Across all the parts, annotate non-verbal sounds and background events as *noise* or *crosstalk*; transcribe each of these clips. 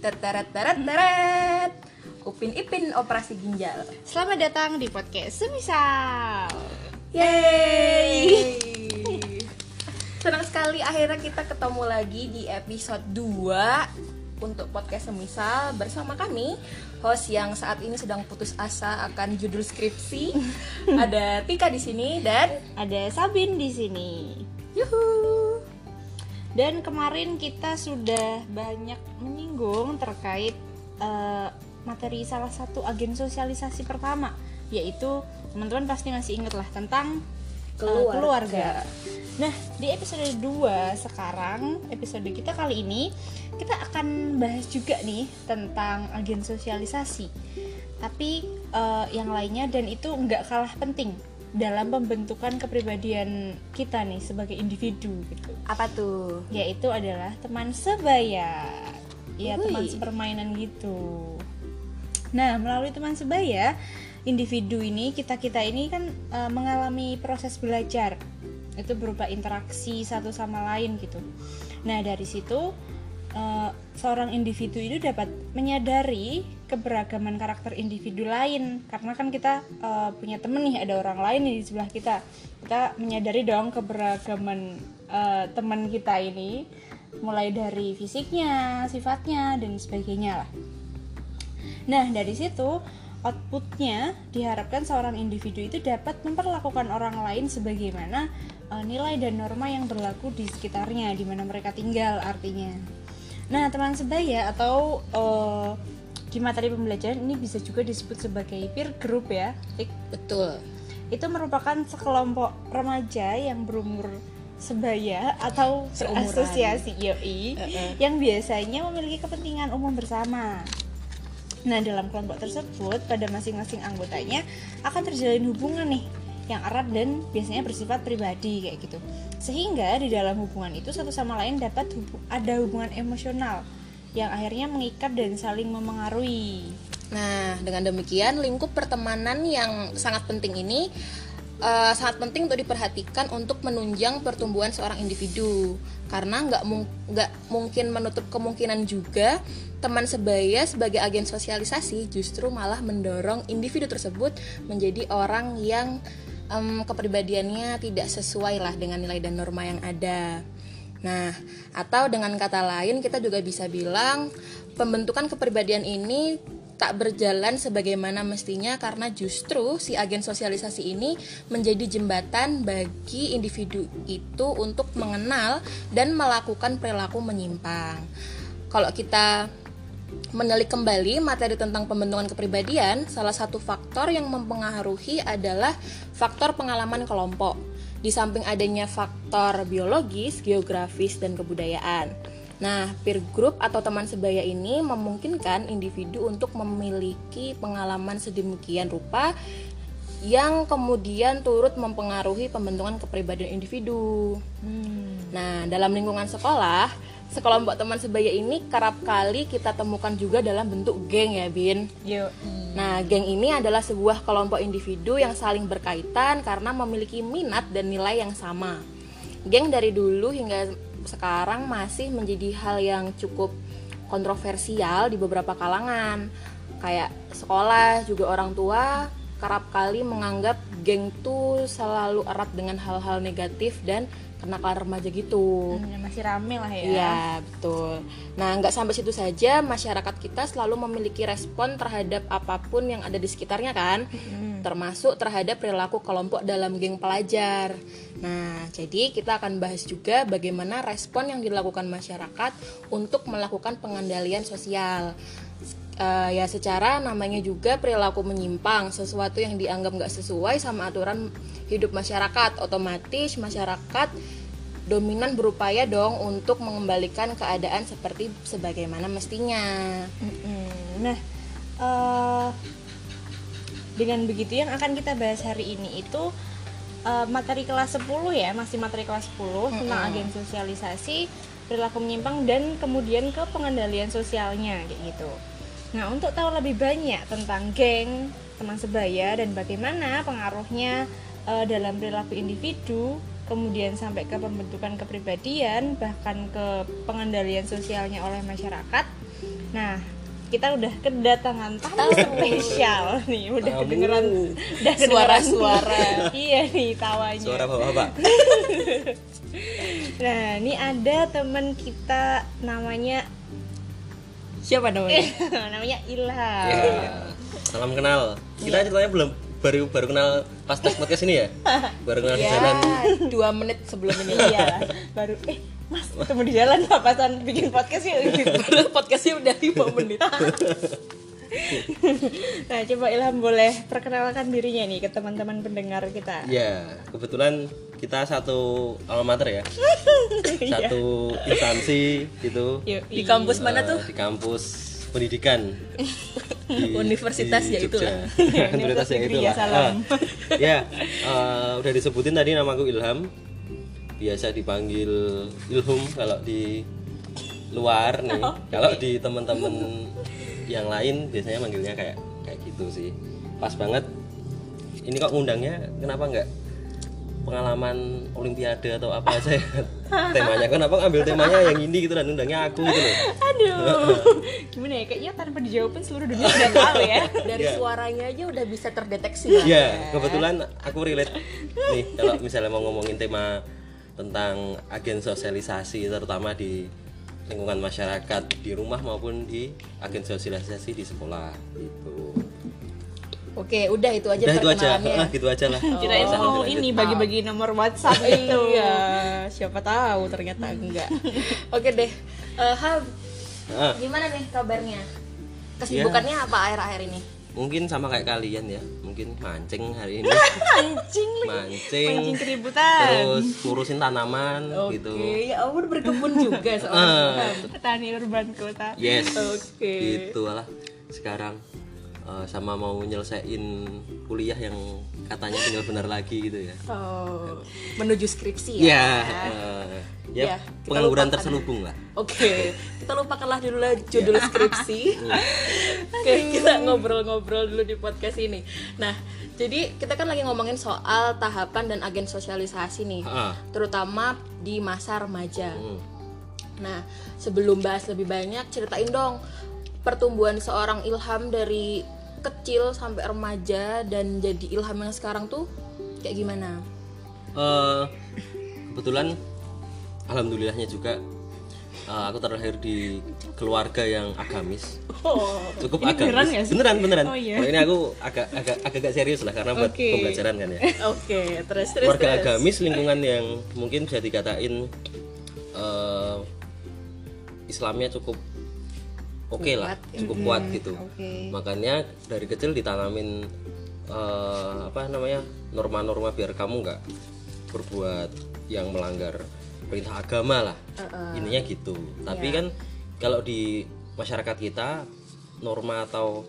Teret teret. Upin Ipin operasi ginjal. Selamat datang di podcast Semisal. Yeay. *laughs* Senang sekali akhirnya kita ketemu lagi di episode 2 untuk podcast semisal bersama kami host yang saat ini sedang putus asa akan judul skripsi. *laughs* Ada Tika di sini dan Ada Sabin di sini. yuhu. Dan kemarin kita sudah banyak menyinggung terkait eh, materi salah satu agen sosialisasi pertama, yaitu teman-teman pasti masih ingat lah tentang eh, Keluarga. keluarga. Nah, di episode 2 sekarang, episode kita kali ini kita akan bahas juga nih tentang agen sosialisasi. Tapi eh, yang lainnya dan itu nggak kalah penting dalam pembentukan kepribadian kita nih sebagai individu gitu. Apa tuh? yaitu adalah teman sebaya. Ya teman sepermainan gitu. Nah melalui teman sebaya individu ini kita kita ini kan eh, mengalami proses belajar. Itu berupa interaksi satu sama lain gitu. Nah dari situ eh, seorang individu itu dapat menyadari keberagaman karakter individu lain. Karena kan kita eh, punya temen nih ada orang lain di sebelah kita. Kita menyadari dong keberagaman eh, teman kita ini mulai dari fisiknya sifatnya dan sebagainya lah. Nah, dari situ outputnya diharapkan seorang individu itu dapat memperlakukan orang lain sebagaimana eh, nilai dan norma yang berlaku di sekitarnya, di mana mereka tinggal artinya. Nah, teman sebaya atau eh, di materi pembelajaran ini bisa juga disebut sebagai peer group ya. Betul. Itu merupakan sekelompok remaja yang berumur sebaya atau Seumuran. berasosiasi yoi Uh-uh. yang biasanya memiliki kepentingan umum bersama. Nah, dalam kelompok tersebut pada masing-masing anggotanya akan terjalin hubungan nih yang erat dan biasanya bersifat pribadi kayak gitu. Sehingga di dalam hubungan itu satu sama lain dapat hubu- ada hubungan emosional yang akhirnya mengikat dan saling memengaruhi. Nah, dengan demikian lingkup pertemanan yang sangat penting ini eh, sangat penting untuk diperhatikan untuk menunjang pertumbuhan seorang individu. Karena nggak mung- mungkin menutup kemungkinan juga teman sebaya sebagai agen sosialisasi justru malah mendorong individu tersebut menjadi orang yang em, kepribadiannya tidak sesuai lah dengan nilai dan norma yang ada. Nah, atau dengan kata lain kita juga bisa bilang pembentukan kepribadian ini tak berjalan sebagaimana mestinya karena justru si agen sosialisasi ini menjadi jembatan bagi individu itu untuk mengenal dan melakukan perilaku menyimpang. Kalau kita menelik kembali materi tentang pembentukan kepribadian, salah satu faktor yang mempengaruhi adalah faktor pengalaman kelompok. Di samping adanya faktor biologis, geografis, dan kebudayaan. Nah, peer group atau teman sebaya ini memungkinkan individu untuk memiliki pengalaman sedemikian rupa yang kemudian turut mempengaruhi pembentukan kepribadian individu. Nah, dalam lingkungan sekolah, sekelompok teman sebaya ini kerap kali kita temukan juga dalam bentuk geng ya, Bin. Yo. Nah, geng ini adalah sebuah kelompok individu yang saling berkaitan karena memiliki minat dan nilai yang sama. Geng dari dulu hingga sekarang masih menjadi hal yang cukup kontroversial di beberapa kalangan. Kayak sekolah juga orang tua kerap kali menganggap geng tuh selalu erat dengan hal-hal negatif dan kenakalan remaja gitu. Hmm, masih rame lah ya. Iya betul. Nah nggak sampai situ saja masyarakat kita selalu memiliki respon terhadap apa pun yang ada di sekitarnya kan, termasuk terhadap perilaku kelompok dalam geng pelajar. Nah jadi kita akan bahas juga bagaimana respon yang dilakukan masyarakat untuk melakukan pengendalian sosial. Eh, ya secara namanya juga perilaku menyimpang sesuatu yang dianggap nggak sesuai sama aturan hidup masyarakat otomatis masyarakat dominan berupaya dong untuk mengembalikan keadaan seperti sebagaimana mestinya. Nah, eh, dengan begitu yang akan kita bahas hari ini itu eh, materi kelas 10 ya, masih materi kelas 10 tentang agen sosialisasi, perilaku menyimpang dan kemudian ke pengendalian sosialnya kayak gitu. Nah, untuk tahu lebih banyak tentang geng, teman sebaya dan bagaimana pengaruhnya eh, dalam perilaku individu, kemudian sampai ke pembentukan kepribadian, bahkan ke pengendalian sosialnya oleh masyarakat, Nah, kita udah kedatangan tamu spesial nih, udah Tamu. kedengeran udah Suara-suara. *laughs* iya nih tawanya. Suara bapak-bapak. *laughs* Nah, ini ada teman kita namanya Siapa namanya? *laughs* namanya Ilham. Ya. Salam kenal. Kita ceritanya belum baru baru kenal pas tes podcast ini ya. *laughs* Baru kenal di ya, jalan. dua menit sebelum ini. Iya, baru eh Mas ketemu di jalan papasan bikin podcast yuk gitu. *laughs* Padahal podcastnya udah lima menit. *laughs* Nah, coba Ilham boleh perkenalkan dirinya nih ke teman-teman pendengar kita. Ya, kebetulan kita satu alma mater ya. *laughs* Iya. Satu instansi gitu. Yuk, Di kampus mana Eh, tuh? Di kampus pendidikan. *laughs* Di- Universitas di ya itulah. Universitas ya Negeri itulah. ya, salam. Ah, ya, eh, udah disebutin tadi namaku Ilham. Biasa dipanggil Ilhum kalau di luar nih. Kalau di teman-teman yang lain biasanya manggilnya kayak kayak gitu sih. Pas banget. Ini kok ngundangnya kenapa nggak pengalaman olimpiade atau apa aja ya *laughs* temanya kenapa ngambil temanya yang ini gitu dan undangnya aku gitu loh Aduh. *laughs* Gimana ya? Kayaknya tanpa dijawabin seluruh dunia sudah tahu ya. Dari Ya. suaranya aja udah bisa terdeteksi lah. Ya, kebetulan aku relate nih kalau misalnya mau ngomongin tema tentang agen sosialisasi terutama di lingkungan masyarakat di rumah maupun di agen sosialisasi di sekolah gitu. Oke, udah itu aja Udah itu aja, ah, gitu aja lah. *laughs* Kirain mau lanjut-lanjut. ini bagi-bagi nomor WhatsApp itu. *laughs* Iya, siapa tahu ternyata enggak. *laughs* Oke deh. Eh, Hal, Ah, gimana nih kabarnya? Kesibukannya apa akhir-akhir ini? Mungkin sama kayak kalian ya, mungkin mancing hari ini, *laughs* Mancing mancing, Mancing keributan. terus ngurusin tanaman gitu. Oke, ya ampun berkebun juga *laughs* seorang. Ah, Petani urban kota. Yes. Oke. Gitu lah. Sekarang eh, sama mau nyelesain kuliah yang katanya tinggal benar lagi gitu ya. Oh, menuju skripsi Ya, ya. eh, ya, Ya, pengangguran lupakan. terselubung lah. Oke, kita lupakanlah dulu lah judul Ya. skripsi. *laughs* Oke, kita ngobrol-ngobrol dulu di podcast ini. Nah, jadi kita kan lagi ngomongin soal tahapan dan agen sosialisasi nih, Ah. terutama di masa remaja. Hmm. Nah, sebelum bahas lebih banyak, ceritain dong pertumbuhan seorang Ilham dari kecil sampai remaja dan jadi Ilham yang sekarang tuh kayak gimana? Eh, kebetulan alhamdulillahnya juga eh, aku terlahir di keluarga yang agamis. Oh. Cukup Ini agamis. beneran nggak sih? Beneran, beneran. Oh, iya. Kalau ini aku agak agak agak agak serius lah karena buat Oke. pembelajaran kan ya. *laughs* Oke, terus terus keluarga terus. agamis lingkungan yang mungkin bisa dikatain eh, Islamnya cukup oke lah Kuat, ya. cukup kuat gitu Oke. makanya dari kecil ditanamin eh, apa namanya norma-norma biar kamu nggak berbuat yang melanggar perintah agama lah ininya gitu tapi kan kalau di masyarakat kita norma atau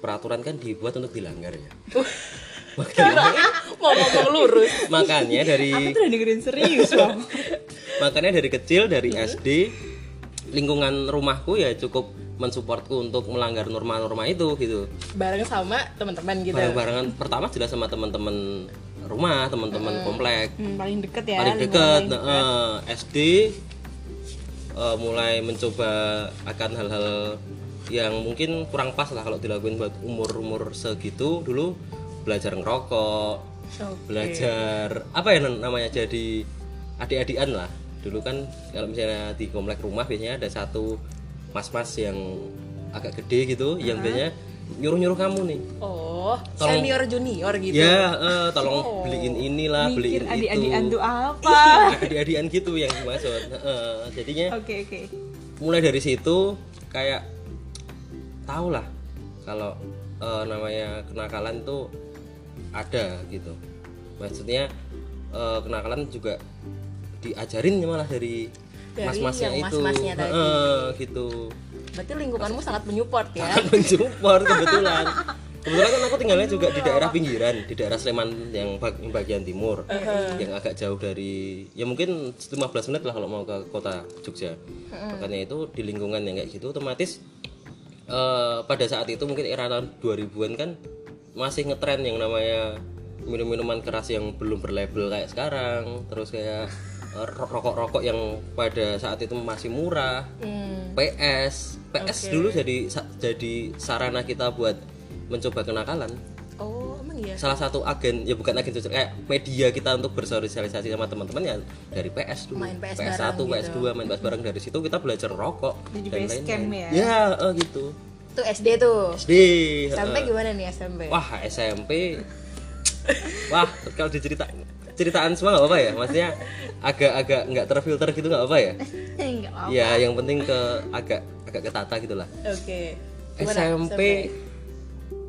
peraturan kan dibuat untuk dilanggar ya *laughs* makanya mau ngomong lurus. *laughs* makanya dari Aku tuh udah dengerin serius, Bang. *laughs* makanya dari kecil dari SD lingkungan rumahku ya cukup mensupportku untuk melanggar norma-norma itu gitu. Bareng sama teman-teman gitu. bareng-barengan. Pertama jelas sama teman-teman rumah teman-teman komplek. Hmm, paling deket ya. paling dekat paling nah, eh, SD eh, mulai mencoba akan hal-hal yang mungkin kurang pas lah kalau dilakuin buat umur-umur segitu dulu. Belajar ngerokok belajar apa ya namanya jadi adik-adikan lah. Dulu kan kalau misalnya di komplek rumah biasanya ada satu mas-mas yang agak gede gitu yang biasanya nyuruh-nyuruh kamu nih Oh, Tolong- senior junior gitu. ya eh, tolong beliin inilah beliin Mikir itu adik-adikan tuh *laughs* apa? adik-adikan gitu yang dimaksud Heeh, jadinya Oke, oke. mulai dari situ kayak tau lah kalau eh, namanya kenakalan tuh ada gitu maksudnya eh, kenakalan juga diajarin malah Dari mas-masnya yang itu. mas-masnya tadi. Heeh, gitu. Berarti lingkunganmu sangat menyupport ya. mensupport kebetulan. Kebetulan kan aku tinggalnya juga di daerah pinggiran di daerah Sleman yang bag- yang bagian timur yang agak jauh dari ya mungkin 15 menit lah kalau mau ke kota Jogja. Makanya itu di lingkungan yang kayak gitu otomatis eh, pada saat itu mungkin era tahun 2000-an kan masih ngetren yang namanya minum-minuman keras yang belum berlabel kayak sekarang. Terus kayak rokok-rokok yang pada saat itu masih murah Hmm. PS PS dulu jadi jadi sarana kita buat mencoba kenakalan Oh, emang iya. salah satu agen ya bukan agen sosial kayak media kita untuk bersosialisasi sama teman-teman ya dari PS dulu Main PS 1 bareng PS 2 main PS bareng dari situ kita belajar rokok Jadi dan camp lain-lain. ya? ya eh, gitu Tuh SD tuh. SD Sampai eh. gimana nih SMP? wah SMP *laughs* wah kalau dicerita ceritaan semua nggak apa-apa ya maksudnya agak-agak nggak terfilter gitu nggak apa ya *laughs* apa. ya yang penting ke agak agak ketata gitulah Oke. Gimana SMP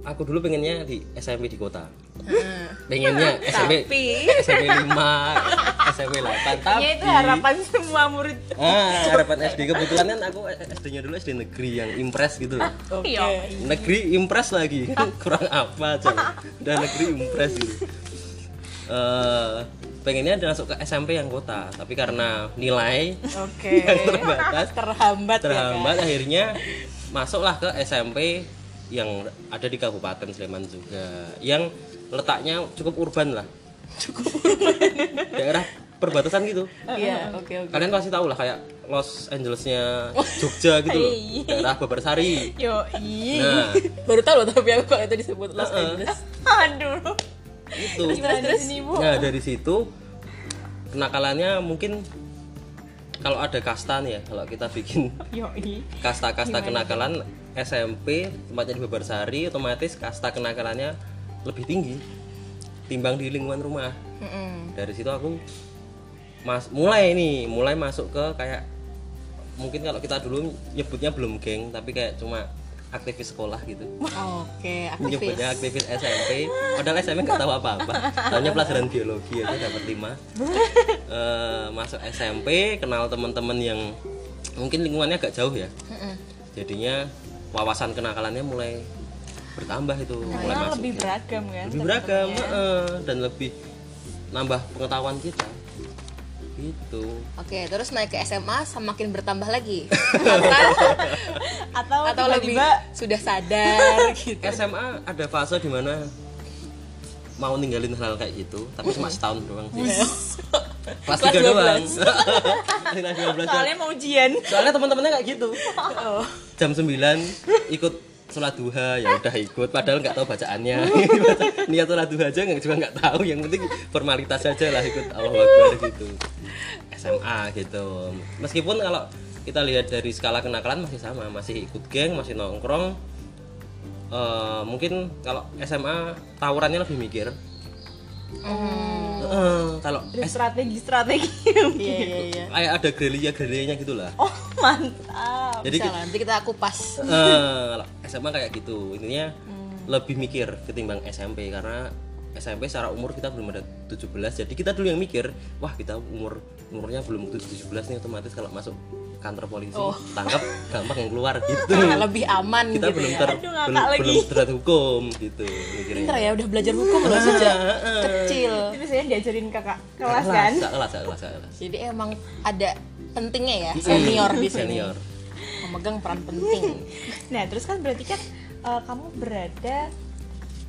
aku dulu pengennya di SMP di kota Heeh. pengennya SMP *laughs* Tapi SMP 5 SMP 8 tapi ya itu harapan semua murid. ah harapan SD kebetulan kan aku SD-nya dulu SD negeri yang impress gitu loh Oke. Iya. negeri impress lagi kurang apa coba udah negeri impress gitu Eh, pengennya masuk ke SMP yang kota tapi karena nilai Oke. *laughs* yang terbatas Terhambat, terhambat ya kan. akhirnya masuklah ke SMP yang ada di Kabupaten Sleman juga yang letaknya cukup urban lah cukup urban *laughs* daerah perbatasan gitu Iya, oke oke. kalian pasti tahu lah kayak Los Angelesnya Jogja gitu loh Iya. daerah Babarsari Yo, iya. nah Baru tahu loh tapi aku kalau itu disebut Los Heeh. Angeles. Aduh. Itu Terus ini, nah dari situ kenakalannya mungkin kalau ada kasta nih ya kalau kita bikin kasta-kasta kenakalan SMP tempatnya di Babarsari otomatis kasta kenakalannya lebih tinggi timbang di lingkungan rumah. Mm-mm. dari situ aku mas mulai nih mulai masuk ke kayak mungkin kalau kita dulu nyebutnya belum geng tapi kayak cuma aktivis sekolah gitu. Oke, aktivis. nyebutnya aktivis SMP padahal SMP nggak tahu apa-apa. Hanya pelajaran biologi aja dapat lima. *laughs* Eh, masuk SMP kenal teman-teman yang mungkin lingkungannya agak jauh ya. Jadinya wawasan kenakalannya mulai bertambah itu mulai Karena masuk lebih ya. beragam kan. lebih beragam heeh, dan lebih nambah pengetahuan kita gitu Oke, terus naik ke SMA semakin bertambah lagi. *laughs* Atau, Atau lebih tiba-tiba sudah sadar *laughs* gitu. SMA ada fase di mana mau ninggalin hal kayak gitu tapi cuma setahun doang sih kelas Kelas 3 doang 12. *laughs* kelas 12 doang. soalnya mau ujian. soalnya teman-temannya kayak gitu Oh. jam 9 ikut sholat duha ya udah ikut. Padahal nggak tahu bacaannya. *laughs* Niat sholat duha aja nggak juga nggak tahu. Yang penting formalitas saja lah ikut Allah Akbar gitu. SMA gitu. Meskipun kalau kita lihat dari skala kenakalan masih sama. Masih ikut geng masih nongkrong. Eh, mungkin kalau SMA tawurannya lebih mikir Eh, kalau Ada strategi-strategi. Iya, iya, iya. kayak ada gerilya gerilyanya gitulah oh, mantap. jadi Bisa lah, nanti kita kupas. Eh, kalau SMA kayak gitu intinya Hmm. lebih mikir ketimbang SMP karena SMP secara umur kita belum ada 17 jadi kita dulu yang mikir wah kita umur umurnya belum 17 nih otomatis kalau masuk kantor polisi tangkap gampang yang keluar *laughs* gitu lebih aman kita gitu belum ya. ter Aduh, ngakak belum, lagi. belum terhadap hukum gitu mikirnya Pinter ya udah belajar hukum loh sejak Heeh. kecil. Itu biasanya diajarin kakak kelas kelas kan. Kelas kelas kelas Jadi emang ada pentingnya ya senior di sini. senior Memegang peran penting. *laughs* Nah, terus kan berarti kan eh, kamu berada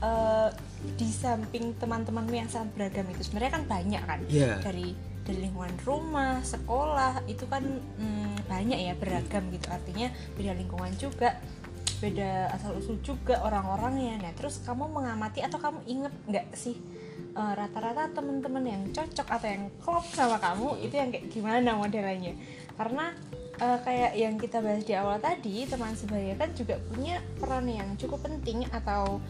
eh, di samping teman-temanmu yang sangat beragam itu. Sebenarnya kan banyak kan Iya. dari dari lingkungan rumah, sekolah itu kan mm, banyak ya beragam gitu. Artinya beda lingkungan juga, beda asal usul juga orang-orangnya. Nah, terus kamu mengamati atau kamu inget nggak sih eh, rata-rata teman-teman yang cocok atau yang klop sama kamu itu yang kayak gimana modelannya? Karena eh, kayak yang kita bahas di awal tadi, teman sebaya kan juga punya peran yang cukup penting atau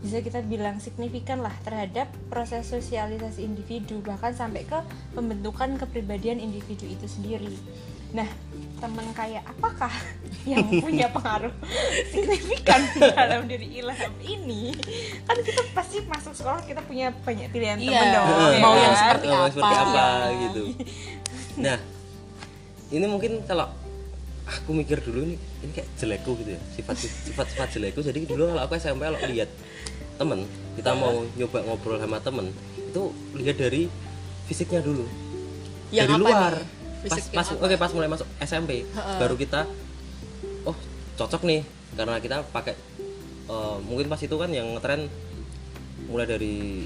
bisa kita bilang signifikan lah terhadap proses sosialisasi individu bahkan sampai ke pembentukan kepribadian individu itu sendiri. Nah, teman kayak apakah *laughs* yang punya pengaruh *laughs* signifikan dalam diri Ilham ini? Kan kita pasti masuk sekolah kita punya banyak pilihan Iya. teman dong. Heeh, ya mau kan? yang seperti Oh, apa. seperti apa Iya. gitu *laughs* nah ini mungkin kalau aku mikir dulu nih ini kayak jelekku gitu ya sifat sifat sifat jelekku jadi dulu kalau aku SMP kalau lihat temen kita mau nyoba ngobrol sama temen itu lihat dari fisiknya dulu Yang dari apa luar nih? pas Fisik pas oke pas mulai masuk SMP baru kita oh cocok nih karena kita pakai eh, mungkin pas itu kan yang ngetren mulai dari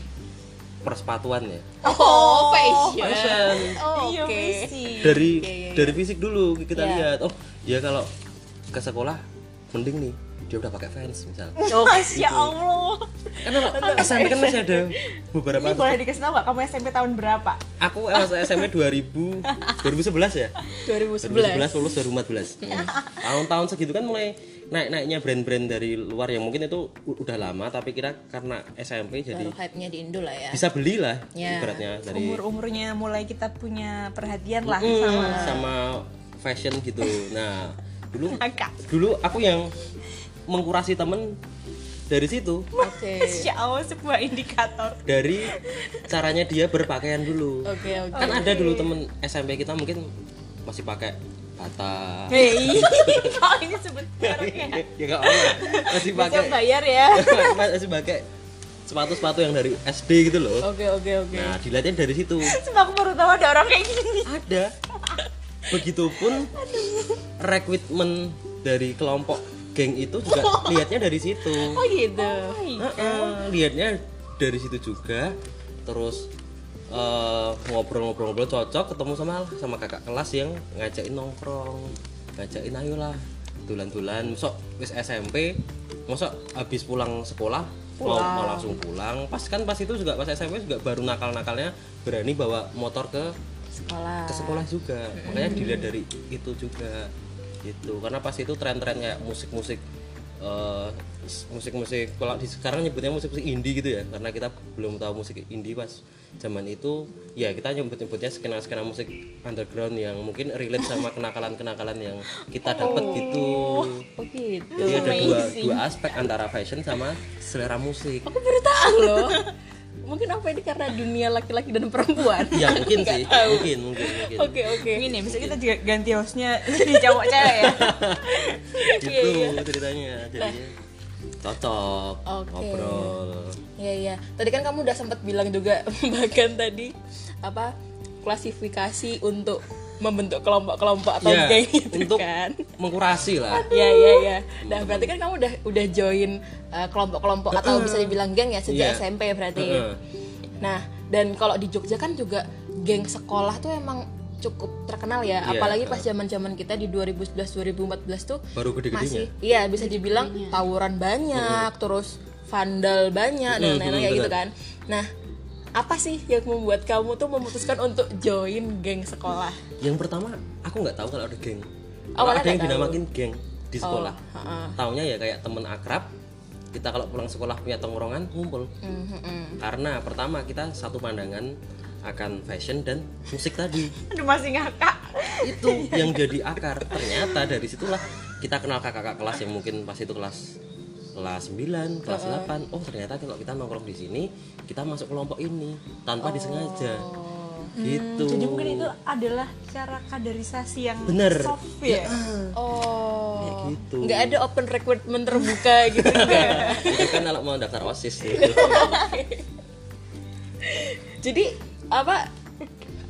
persepatuan ya Oh, fashion. fashion Oh, Iya, Oke. fisik. dari Iya, iya, dari fisik dulu kita Iya. lihat oh ya kalau ke sekolah mending nih dia udah pakai fans misal Oh, Masya *laughs* Allah. karena *laughs* SMP kan masih ada *laughs* beberapa Ini boleh dikasih tahu nggak kamu SMP tahun berapa? aku SMP 2000 2011 ya 2011. 2011 lulus 2014 tahun-tahun segitu kan mulai naik-naiknya brand-brand dari luar yang mungkin itu udah lama tapi kira karena SMP jadi Baru hype-nya di Indo lah ya. bisa beli lah Ya. ibaratnya dari Umur-umurnya mulai kita punya perhatian lah Mm, sama sama fashion gitu nah dulu dulu aku yang mengkurasi temen dari situ Oke. *laughs* Masya Allah sebuah indikator. dari caranya dia berpakaian dulu Oke, oke. kan ada dulu temen SMP kita mungkin masih pakai bata Hei, kok *laughs* ini sebut mereknya? ya nggak apa masih Bisa pakai bayar ya. *laughs* masih pakai sepatu-sepatu yang dari SD gitu loh Oke, oke, oke. nah dilihatnya dari situ Sumpah aku baru tahu ada orang kayak gini. ada begitupun rekrutmen dari kelompok geng itu juga *laughs* lihatnya dari situ. Oh gitu. Heeh, lihatnya dari situ juga. Terus eh, ngobrol-ngobrol-ngobrol cocok ketemu sama sama kakak kelas yang ngajakin nongkrong. Ngajakin ayo lah tulan-tulan sok wis SMP mosok habis pulang sekolah mau, mau langsung pulang. Pas kan pas itu juga pas SMP juga baru nakal-nakalnya berani bawa motor ke Sekolah. ke sekolah juga. Makanya dilihat dari itu juga gitu. Karena pas itu tren-tren kayak musik-musik eh, musik-musik kalau di sekarang nyebutnya musik-musik indie gitu ya. Karena kita belum tahu musik indie pas zaman itu ya kita nyebut-nyebutnya skena-skena musik underground yang mungkin relate sama kenakalan-kenakalan yang kita dapat gitu. Oh gitu. jadi ada dua dua aspek antara fashion sama selera musik. Aku baru tahu loh. *laughs* Mungkin apa ini karena dunia laki-laki dan perempuan? ya mungkin sih mungkin mungkin mungkin Oke, oke. Gini, bisa kita juga ganti hostnya jadi cowok cewek ya. *laughs* gitu ceritanya jadinya cocok Oke. ngobrol Iya, iya. Tadi kan kamu udah sempat bilang juga *laughs* bahkan tadi apa klasifikasi untuk membentuk kelompok-kelompok atau ya geng gitu untuk kan. mengkurasi lah Iya iya iya. Nah berarti kan kamu udah udah join uh, kelompok-kelompok atau bisa dibilang geng ya sejak Iya. SMP berarti. Heeh. Nah dan kalau di Jogja kan juga geng sekolah tuh emang cukup terkenal ya. Iya, Apalagi pas zaman-zaman kita di 2011 2014 tuh baru gede-gedenya masih iya bisa dibilang tawuran banyak, terus vandal banyak dan lain-lain kayak gitu kan. Nah apa sih yang membuat kamu tuh memutuskan untuk join geng sekolah? yang pertama aku nggak tahu kalau ada geng Kalau ada yang tahu. dinamakin geng di sekolah Oh, heeh. taunya ya kayak temen akrab kita kalau pulang sekolah punya tongkrongan ngumpul hmm, hmm. karena pertama kita satu pandangan akan fashion dan musik tadi *laughs* Aduh masih ngakak. itu yang jadi akar ternyata dari situlah kita kenal kakak-kakak kelas yang mungkin pas itu kelas kelas 9, kelas 8 oh ternyata kalau kita nongkrong di sini kita masuk kelompok ini tanpa disengaja gitu Jadi mungkin itu adalah cara kaderisasi yang Bener. soft ya. Oh, Kayak gitu. nggak ada open recruitment terbuka *laughs* gitu enggak? itu kan kalau mau daftar osis gitu. *laughs* Jadi apa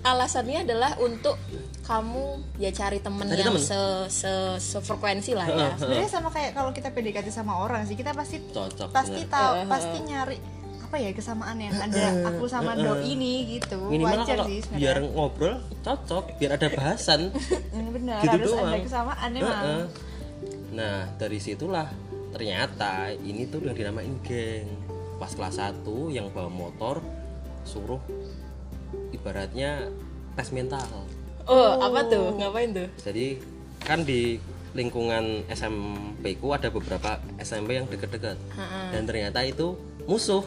alasannya adalah untuk kamu ya cari temen Cari yang temen. se se sefrekuensi lah ya. Sebenarnya sama kayak kalau kita PDKT sama orang sih, kita pasti cocok pasti bener. tahu pasti nyari apa ya kesamaan yang ada aku sama doi ini gitu. minimal Wajar kalau sih biar sebenarnya. ngobrol cocok biar ada bahasan *laughs* benar gitu harus ada doang. kesamaan emang. Nah dari situlah ternyata ini tuh yang dinamain geng pas kelas 1 yang bawa motor suruh ibaratnya tes mental Oh, apa tuh? Ngapain tuh? jadi kan di lingkungan SMP ku ada beberapa SMP yang deket-deket. Dan ternyata itu musuh.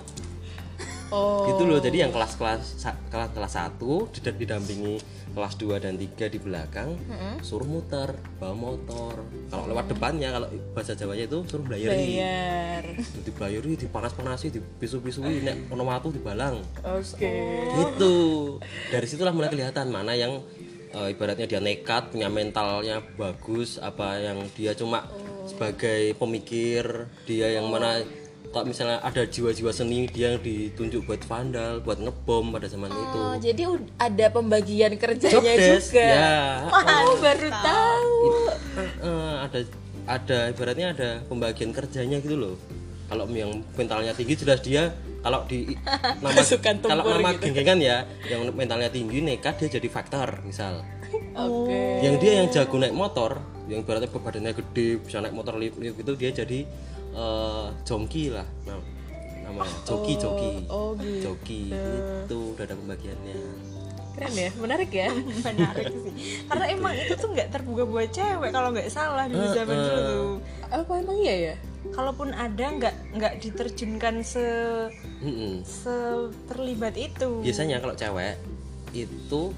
Oh. gitu loh. Jadi yang kelas-kelas kelas kelas satu did- didampingi kelas 2 dan 3 di belakang suruh muter bawa motor. Kalau lewat depannya kalau bahasa Jawanya itu suruh belayari Bayar. itu dibelayari dipanas-panasi dipisu-pisui nek ono watu dibalang. Oke. gitu. Dari situlah mulai kelihatan mana yang eh, ibaratnya dia nekat punya mentalnya bagus apa yang dia cuma sebagai pemikir dia yang mana kalau misalnya ada jiwa-jiwa seni dia yang ditunjuk buat vandal buat ngebom pada zaman itu Oh, jadi ud- ada pembagian kerjanya Jobdesk, juga. ya. *laughs* Oh, baru tahu. Eh, ada ada ibaratnya ada pembagian kerjanya gitu loh kalau yang mentalnya tinggi jelas dia kalau di *laughs* nama kalau nama gitu. genggengan ya yang mentalnya tinggi nekat dia jadi faktor misal Oke. yang dia yang jago naik motor yang berarti badannya gede bisa naik motor lift lift itu dia jadi eh, jongki lah nah, namanya joki joki oh gitu. joki itu udah ada pembagiannya Keren ya, menarik ya. *laughs* menarik sih. Karena emang itu tuh nggak terbuka buat cewek kalau nggak salah di zaman dulu. Tuh Apa emang iya ya? kalaupun ada nggak nggak diterjunkan se Mm-mm. se terlibat itu. Biasanya kalau cewek itu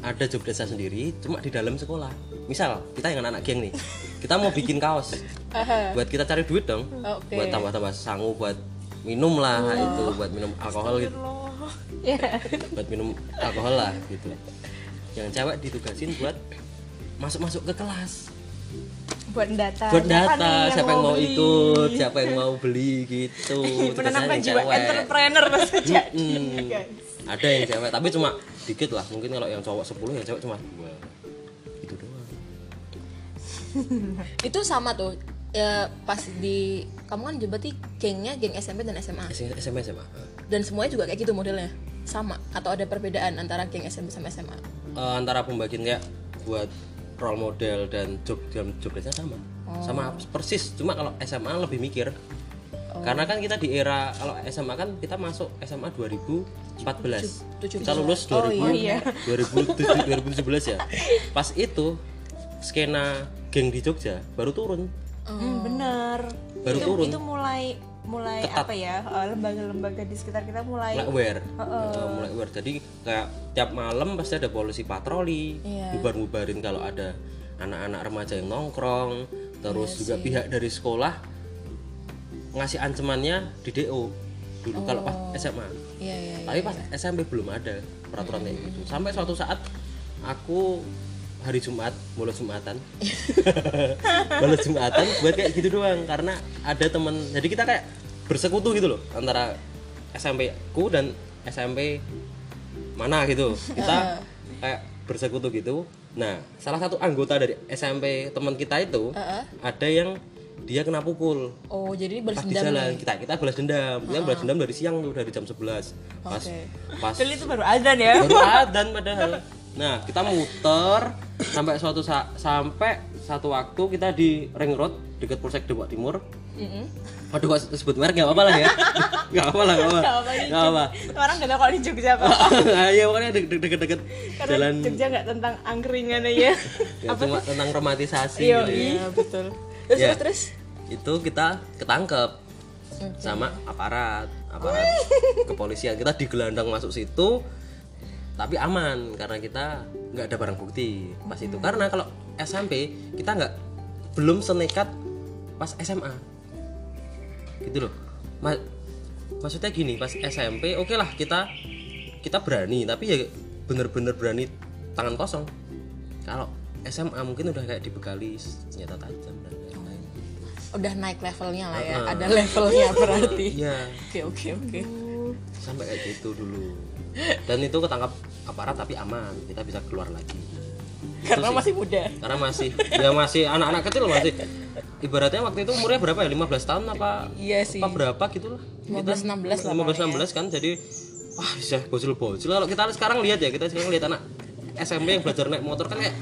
ada job desa sendiri cuma di dalam sekolah. Misal kita yang anak geng nih. Kita mau bikin kaos. Buat kita cari duit dong. Oke. buat tambah-tambah sangu buat minum lah itu buat minum alkohol gitu Ya. buat minum alkohol lah gitu yang cewek ditugasin buat masuk-masuk ke kelas buat data buat data nih siapa yang mau beli? ikut siapa yang mau beli gitu *laughs* menanamkan Tugasnya jiwa yang cewek. entrepreneur jadi Mm-mm. guys. ada yang cewek tapi cuma dikit lah mungkin kalau yang cowok 10 yang cewek cuma dua itu doang *laughs* Itu sama tuh. Ya, pas di kamu kan berarti gengnya geng SMP dan SMA ya pak dan semuanya juga kayak gitu modelnya. Sama atau ada perbedaan antara geng SMP sama SMA Eh, antara pembagian kayak buat role model dan job jam job desknya sama. Sama persis cuma kalau SMA lebih mikir. Karena kan kita di era kalau SMA kan kita masuk SMA 2014 kita lulus 2000 Oh, iya. 2007 2017 ya. Pas itu skena geng di Jogja baru turun. Hmm, bener Baru itu, turun. itu mulai mulai Ketat. apa ya eh, lembaga-lembaga di sekitar kita mulai mulai aware. Eh, mulai aware. Jadi kayak tiap malam pasti ada polisi patroli Iya. bubar-bubarin kalau ada anak-anak remaja yang nongkrong terus juga pihak dari sekolah ngasih ancamannya di DO dulu kalau pas SMA iya iya iya. tapi pas SMP belum ada peraturan kayak gitu. Sampai suatu saat aku hari Jumat bolos Jumatan. *laughs* Bolos Jumatan buat kayak gitu doang karena ada temen jadi kita kayak bersekutu gitu loh antara SMP ku dan SMP mana gitu. Kita kayak bersekutu gitu. Nah salah satu anggota dari SMP teman kita itu ada yang dia kena pukul. Oh jadi di berendam jalan nih kita kita balas dendam. Kita balas dendam dari siang tuh dari jam 11 pas Oke. pas Padahal itu baru azan ya? Baru adzan padahal. Nah kita muter sampai suatu sa- sampai satu waktu kita di ring road dekat polsek Depok Timur. Waduh kok sebut merek? Gak apa-apa lah ya. *laughs* Gak apa lah gak apa Gak apa orang gak tau kalau di Jogja apa. *laughs* De- de- deket-deket jalan. Jogja nggak tentang angkringan aja ya, *laughs* cuma tentang romantisasi Iya, gitu ya. iya betul. Terus Ya. terus? terus itu kita ketangkep sama aparat aparat kepolisian. Kita digelandang masuk situ tapi aman karena kita nggak ada barang bukti pas itu. Karena kalau SMP kita nggak belum senekat pas SMA gitu loh. Ma- maksudnya gini pas SMP oke lah kita kita berani tapi ya bener-bener berani tangan kosong. Kalau SMA mungkin udah kayak dibekali senjata tajam dan lain-lain. Udah naik levelnya lah ya Ah. ada levelnya berarti. Iya, oke oke oke. Sampai kayak gitu dulu. Dan itu ketangkap aparat tapi aman, kita bisa keluar lagi. karena sih. masih muda Karena masih ya masih anak-anak kecil masih ibaratnya waktu itu umurnya berapa ya? 15 tahun apa? iya sih Apa berapa gitu lah. 15 16 lah 15 16 kan jadi wah bisa bocil-bocil. Kalau kita sekarang lihat ya, kita sekarang lihat anak SMP yang belajar naik motor kan kayak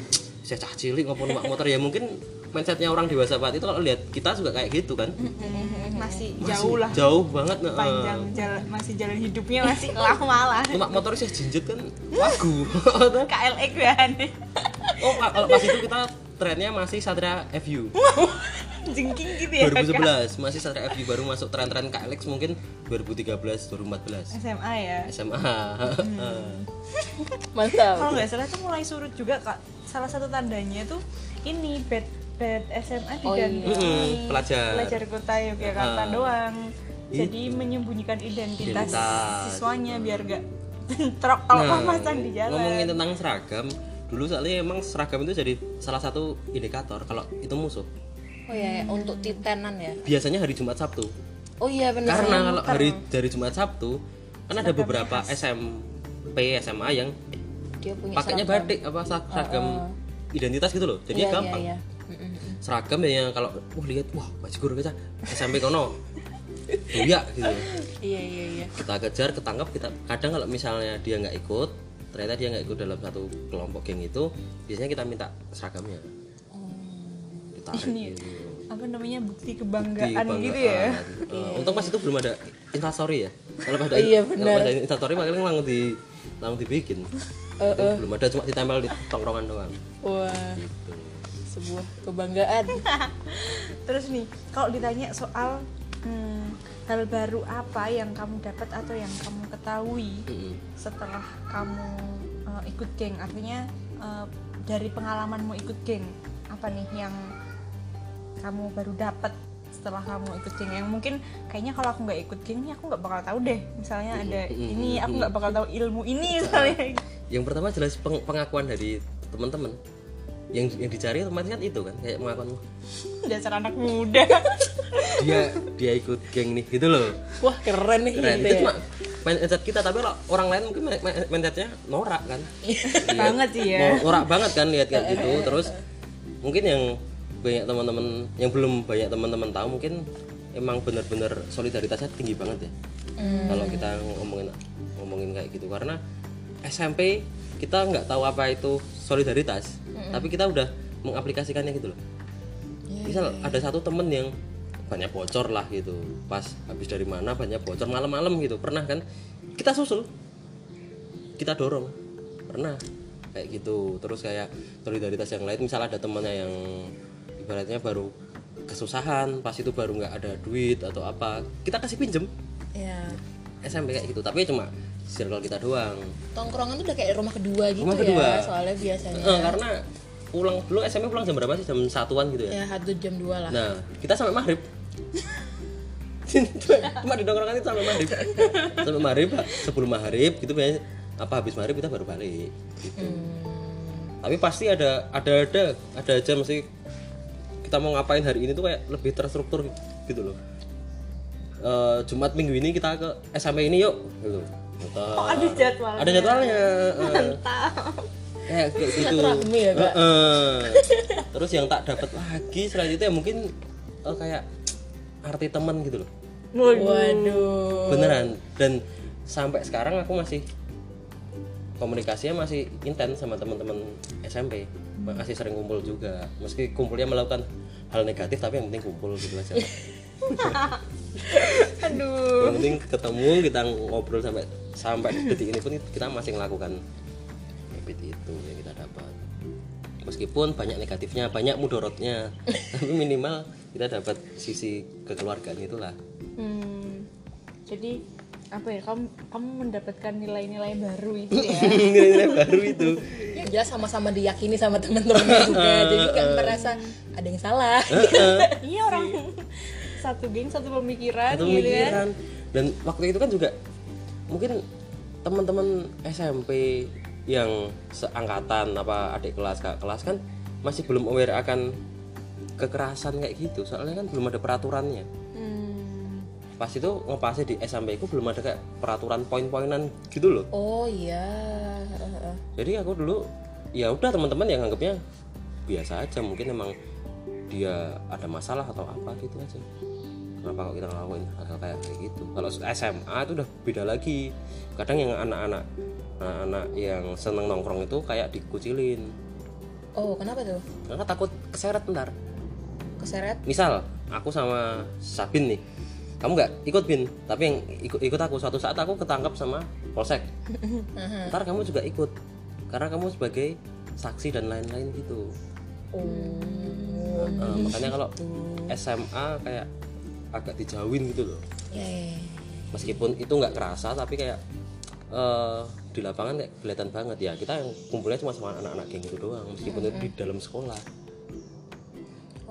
saya cah cilik ngopon numpak motor. Ya mungkin mindsetnya orang dewasa banget itu kalau lihat kita juga kayak gitu kan? Masih Masih jauh lah. jauh banget nah, panjang jalan masih jalan hidupnya masih lama lah numpak motor sih jinjet kan? Wagu. *laughs* KLX ya nih oh kalau pas itu kita trennya masih Satria FU *laughs* jengking gitu ya Kak? 2011 masih Satria FU baru masuk tren-tren KLX mungkin 2013 2014 SMA ya? SMA *laughs* mantap. Kalau nggak salah tuh mulai surut juga kak salah satu tandanya tuh ini bed bed SMA Oh, diganti Mm-mm, pelajar. pelajar kota Yogyakarta Ah. doang. Jadi menyembunyikan identitas, Identitas. siswanya biar gak bentrok *laughs* kalau Nah, papasan di jalan. ngomongin tentang seragam dulu soalnya emang seragam itu jadi salah satu indikator kalau itu musuh. Oh iya ya, untuk titenan ya? Biasanya hari Jumat Sabtu. Oh iya benar karena kalau hari dari Jumat Sabtu kan ada beberapa SMP SMA yang dia punya pakainya batik apa ser- seragam identitas gitu loh. Jadi Iya, gampang. iya, iya. Mm-mm. seragam ya yang kalau wah lihat wah baju guru kita SMP kono. Doyak gitu. Iya iya iya. Kita kejar ketangkap kita kadang kalau misalnya dia nggak ikut ternyata dia nggak ikut dalam satu kelompok geng itu biasanya kita minta seragamnya. Ditarik *laughs* Ini gitu. apa namanya bukti kebanggaan, kebanggaan. gitu ya? Eh, untung pas itu belum ada instastory ya. Kalau pas ada Iya, kalau benar. pas ada instastory paling langsung di langsung dibikin *laughs* Eh, Itu belum ada cuma ditempel di tongkrongan doang. Wah gitu. sebuah kebanggaan. *laughs* Terus nih kalau ditanya soal hmm, hal baru apa yang kamu dapat atau yang kamu ketahui Mm-mm. setelah kamu uh, ikut geng? Artinya uh, dari pengalamanmu ikut geng apa nih yang kamu baru dapat setelah kamu ikut geng yang mungkin kayaknya kalau aku nggak ikut geng nih aku nggak bakal tahu deh. Misalnya ada ini aku nggak bakal tahu ilmu ini misalnya. yang pertama jelas peng- pengakuan dari teman-teman. Yang yang dicari otomatis kan itu kan kayak pengakuan *laughs* dasar anak muda. *laughs* dia dia ikut geng nih gitu loh. Wah keren nih keren. itu ya. cuma mindset kita tapi kalau orang lain mungkin mindsetnya norak kan. *laughs* Banget sih ya. Norak banget kan lihat kayak gitu. Terus mungkin yang banyak teman-teman yang belum banyak teman-teman tahu mungkin emang benar-benar solidaritasnya tinggi banget ya. Kalau kita ngomongin ngomongin kayak gitu. Karena SMP kita nggak tahu apa itu solidaritas tapi kita udah mengaplikasikannya gitu loh. Misal ada satu temen yang banyak bocor lah gitu pas habis dari mana banyak bocor malam-malam gitu. Pernah kan? Kita susul kita dorong. Pernah kayak gitu. Terus kayak solidaritas yang lain misal ada temennya yang ibaratnya baru kesusahan pas itu baru nggak ada duit atau apa kita kasih pinjem ya SMP kayak gitu tapi cuma circle kita doang tongkrongan tuh udah kayak rumah kedua gitu Rumah ya kedua. soalnya biasanya Eh, karena pulang dulu SMP pulang jam berapa sih jam satuan gitu ya ya satu jam dua lah Nah, kita sampai maghrib. *laughs* cuma, di nongkrongan itu sampai maghrib. Sampai maghrib, sebelum maghrib gitu biasanya apa habis maghrib kita baru balik gitu. Tapi pasti ada ada ada ada aja mesti kita mau ngapain hari ini tuh kayak lebih terstruktur gitu loh. Eh, Jumat minggu ini kita ke SMP ini yuk gitu. Atau- ada jadwalnya. Ada jadwalnya. eh. Kayak kayak gitu. Ya, Kak? Heeh. Terus yang tak dapat lagi selanjutnya mungkin eh, kayak arti teman gitu loh. waduh Beneran. Dan sampai sekarang aku masih komunikasinya masih intens sama teman-teman SMP. Masih sering kumpul juga. Meski kumpulnya melakukan hal negatif tapi yang penting kumpul gitu aja. *laughs* aduh yang penting ketemu kita ngobrol sampai sampai detik ini pun kita masih melakukan habit itu yang kita dapat meskipun banyak negatifnya banyak mudorotnya *laughs* tapi minimal kita dapat sisi kekeluargaan itulah Hmm, jadi apa ya kamu kamu mendapatkan nilai-nilai baru itu ya? *laughs* Nilai-nilai baru itu. Yang jelas sama-sama diyakini sama teman-temannya juga *laughs* jadi nggak merasa ada yang salah. *laughs* Iya orang satu geng satu pemikiran satu gitu kan pemikiran. Dan waktu itu kan juga mungkin teman-teman SMP yang seangkatan apa adik kelas kakak kelas kan masih belum aware akan kekerasan kayak gitu. Soalnya kan belum ada peraturannya pas itu ngepasnya di SMP itu belum ada kayak peraturan poin-poinan gitu loh. Oh iya. Jadi aku dulu ya udah teman-teman yang anggapnya biasa aja mungkin emang dia ada masalah atau apa gitu aja. Kenapa kok kita ngelakuin hal kayak kayak gitu? Kalau SMA itu udah beda lagi. Kadang yang anak-anak anak-anak yang seneng nongkrong itu kayak dikucilin. Oh kenapa tuh? Karena takut keseret ntar keseret? Misal aku sama Sabin nih kamu nggak ikut bin tapi yang ikut ikut aku suatu saat aku ketangkap sama polsek. *laughs* Ntar kamu juga ikut karena kamu sebagai saksi dan lain-lain gitu. Oh. Nah, makanya kalau SMA kayak agak dijauhin gitu loh. Ya, ya, ya. meskipun itu nggak kerasa tapi kayak eh, di lapangan kayak kelihatan banget. Ya kita yang kumpulnya cuma sama anak-anak geng itu doang meskipun itu di dalam sekolah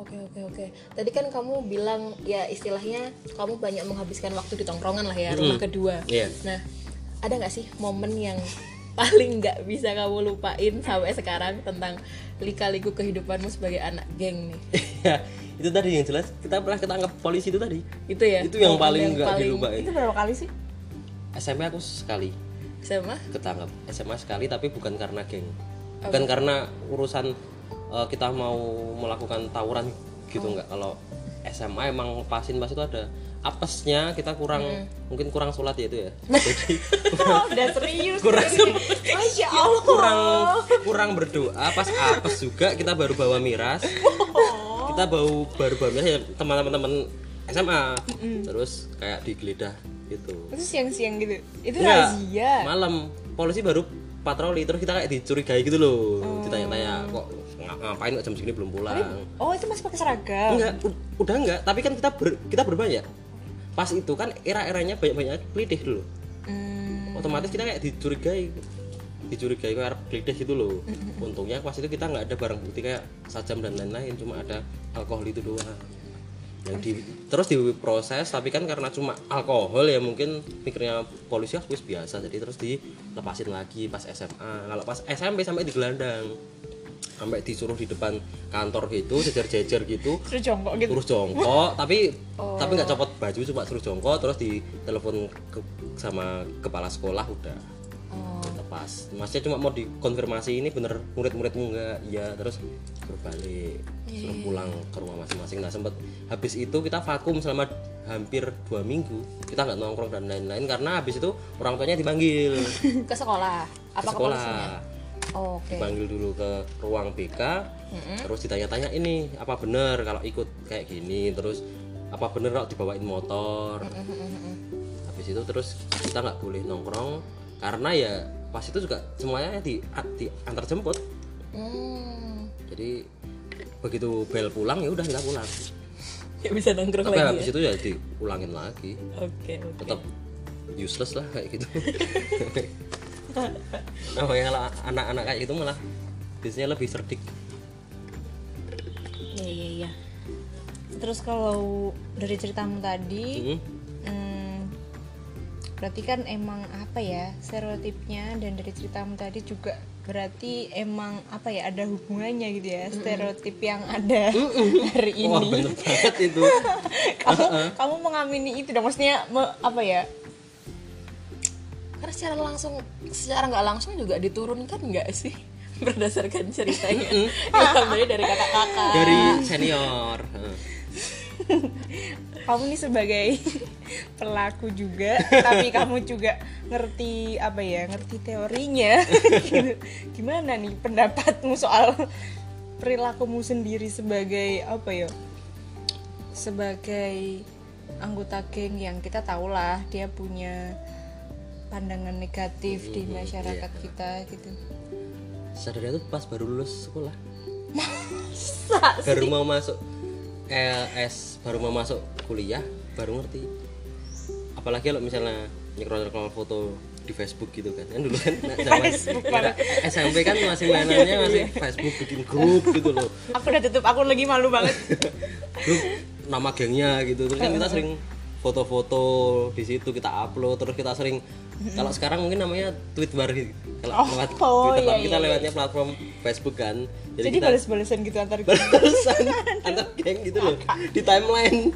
Oke oke oke. Tadi kan kamu bilang ya istilahnya kamu banyak menghabiskan waktu di tongkrongan lah ya rumah kedua. Iya. Nah ada nggak sih momen yang paling nggak bisa kamu lupain sampai sekarang tentang lika-liku kehidupanmu sebagai anak geng nih? *laughs* ya itu tadi yang jelas kita pernah ketangkap polisi itu tadi Itu ya. itu yang paling nggak dilupain itu berapa kali sih SMP aku sekali Sama? ketangkap SMA sekali tapi bukan karena geng bukan karena urusan eh, kita mau melakukan tawuran gitu nggak? Kalau SMA emang pasin pas itu ada apesnya kita kurang mungkin kurang sholat ya itu ya? Jadi *laughs* udah serius. Kurang Masya *laughs* *laughs* Allah. kurang kurang berdoa pas apes juga kita baru bawa miras. Kita baru baru bawa miras ya teman-teman SMA terus kayak digeledah gitu. Itu siang-siang gitu? Itu Enggak, razia. malam. Polisi baru patroli terus kita kayak dicurigai gitu loh. Ditanya-tanya kok ngapain kok jam segini belum pulang. Oh itu masih pakai seragam? Enggak udah enggak tapi kan kita ber, kita berbanyak pas itu kan era-eranya banyak-banyak pelitih dulu. Hmm, otomatis kita kayak dicurigai dicurigai kayak pelitih gitu loh. Untungnya pas itu kita nggak ada barang bukti kayak sajam dan lain-lain cuma ada alkohol itu doang. Yang di, terus diproses tapi kan karena cuma alkohol ya mungkin pikirnya polisi wis biasa jadi terus dilepasin lagi pas SMA kalau pas SMP sampai digelandang sampai disuruh di depan kantor gitu jejer-jejer gitu. Terus jongkok gitu? Terus jongkok tapi tapi nggak copot baju cuma terus jongkok terus ditelepon ke, sama kepala sekolah udah. Lepas. Masnya cuma mau dikonfirmasi ini bener murid-muridmu enggak iya terus suruh balik. Suruh pulang ke rumah masing-masing. Nah sempet habis itu kita vakum selama hampir dua minggu. Kita nggak nongkrong dan lain-lain karena habis itu orang tuanya dipanggil. *laughs* Ke sekolah? Apa ke sekolah Oh, oke. Dipanggil dulu ke ruang BK terus ditanya-tanya ini apa bener kalau ikut kayak gini? Terus apa bener kalau dibawain motor? Habis itu terus kita nggak boleh nongkrong karena ya pas itu juga semuanya di, di antar jemput. Hmm. jadi begitu bel pulang ya udah kita pulang. *laughs* Ya bisa nongkrong tapi habis itu ya diulangin lagi. Oke tetap useless lah kayak gitu *laughs* namanya kalau anak-anak kayak gitu malah biasanya lebih cerdik. Iya iya iya. Terus kalau dari ceritamu tadi Hmm. hmm, berarti kan emang apa ya stereotipnya dan dari ceritamu tadi juga berarti emang apa ya ada hubungannya gitu ya stereotip yang ada hari Wah ini. bener banget itu. *laughs* Kamu kamu mengamini itu dong maksudnya me- apa ya karena secara langsung secara nggak langsung juga diturunkan nggak sih? *laughs* Berdasarkan ceritanya. *laughs* Diambil dari kakak-kakak dari senior Heeh. kamu nih sebagai *laughs* pelaku juga tapi kamu juga ngerti apa ya ngerti teorinya. Gitu. gimana nih pendapatmu soal perilakumu sendiri sebagai apa ya sebagai anggota geng yang kita tahulah dia punya pandangan negatif di masyarakat kita gitu. Sadarnya tuh pas baru lulus sekolah. Baru mau masuk LS baru mau masuk kuliah baru ngerti. Apalagi kalau misalnya nyekrol nyekrol foto di Facebook gitu kan. Kan dulu kan *laughs* zaman SMP kan masih mainannya *laughs* masih Facebook bikin grup gitu loh. Aku udah tutup aku lagi malu banget. *laughs* Grup nama gengnya gitu. Terus kan kita sering foto-foto di situ kita upload terus kita sering kalau sekarang mungkin namanya tweet bar gitu. Kalau lewat oh, Twitter iya, tapi kita iya, lewatnya platform Facebook kan. Jadi, jadi kita balas-balasan gitu antar kita balasan *laughs* antar geng gitu loh di timeline.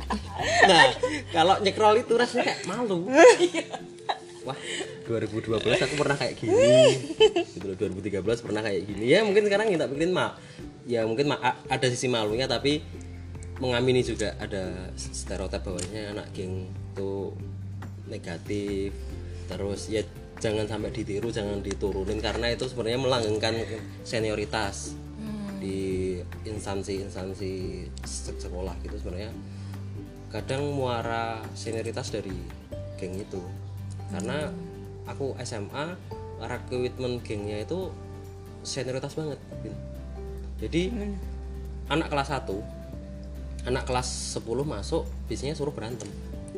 Nah kalau nyekrol itu rasanya kayak malu. *laughs* Wah 2012 aku pernah kayak gini. *laughs* Gitu loh 2013 pernah kayak gini. Ya mungkin sekarang kita pikirin mak ya mungkin ma- ada sisi malunya tapi mengamini juga ada stereotip bahwanya anak geng itu negatif terus ya jangan sampai ditiru jangan diturunin karena itu sebenarnya melanggengkan senioritas di instansi-instansi se- sekolah gitu sebenarnya. Kadang muara senioritas dari geng itu karena aku SMA rekrutmen gengnya itu senioritas banget. Jadi anak kelas 1 anak kelas 10 masuk biasanya suruh berantem.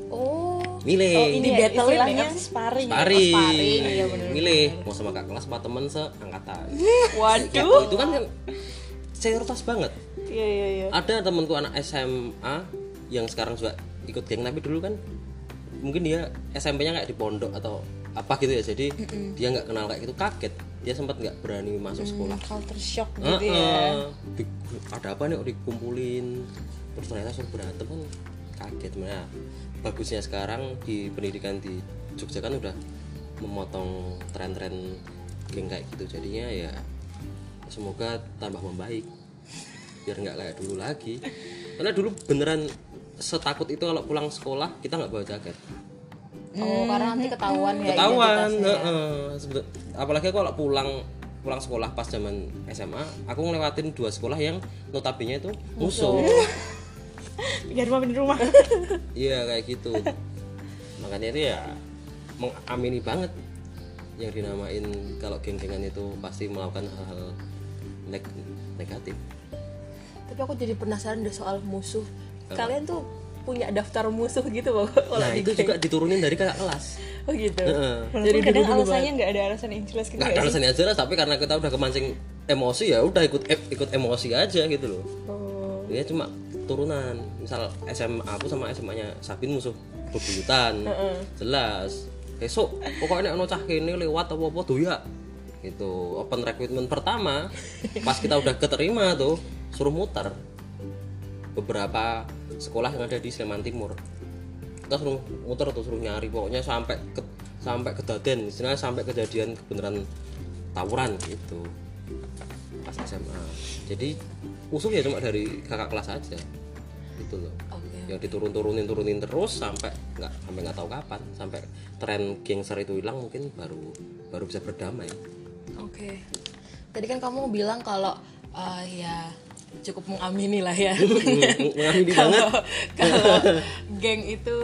Oh. Milih. Oh ini Iya, battle sparring ya? Sparring. sparring, iya bener. milih. Mau sama kak kelas apa temen seangkatan. *laughs* Waduh. Gitu itu kan kan senioritas banget. Iya iya iya. Ada temanku anak SMA yang sekarang juga ikut geng tapi dulu kan mungkin dia SMP-nya kayak di pondok atau apa gitu ya jadi dia nggak kenal kayak gitu kaget. Dia sempat nggak berani masuk sekolah. culture shock gitu Heeh. ya Di- ada apa nih dikumpulin terus ternyata suruh berantem kan kaget nah bagusnya sekarang di pendidikan di Jogja kan udah memotong tren-tren geng kayak gitu. Jadinya ya semoga tambah membaik biar nggak kayak dulu lagi. Karena dulu beneran setakut itu kalau pulang sekolah kita nggak bawa jaket. Oh karena nanti ketahuan ya ketahuan heeh. Sebet- apalagi kalau pulang pulang sekolah pas zaman SMA aku ngelewatin dua sekolah yang notabene itu musuh biar rumah di rumah. *laughs* Iya kayak gitu. Makanya itu ya mengamini banget yang dinamain kalau geng-gengan itu pasti melakukan hal-hal neg- negatif. Tapi aku jadi penasaran deh soal musuh. Kalian tuh punya daftar musuh gitu loh *laughs* kalau nah itu geng. juga diturunin dari kakak kelas. Oh gitu? Heeh. walaupun kadang alasannya nggak ada alasan yang jelas gitu nggak ada alasannya jelas tapi karena kita udah kemancing emosi ya udah ikut ikut emosi aja gitu loh. Oh. ya cuma turunan misal SMA aku sama SMA nya Sabin musuh bebuyutan jelas. Besok pokoknya ono cah kene lewat apa apa doya gitu. Open recruitment pertama pas kita udah keterima tuh suruh muter. Beberapa sekolah yang ada di Sleman Timur. Kita suruh muter tuh suruh nyari. Pokoknya sampai ke sampai kedaden. Istilahnya sampai kejadian beneran tawuran gitu. Pas SMA jadi musuh ya cuma dari kakak kelas aja. Gitu loh. Oke yang diturun-turunin turunin terus sampai nggak sampai nggak tahu kapan. Sampai tren gangster itu hilang mungkin baru baru bisa berdamai. Oke. Tadi kan kamu bilang kalau eh, ya cukup mengamini lah ya. *laughs* mengamini banget. kalau *laughs* kalau geng itu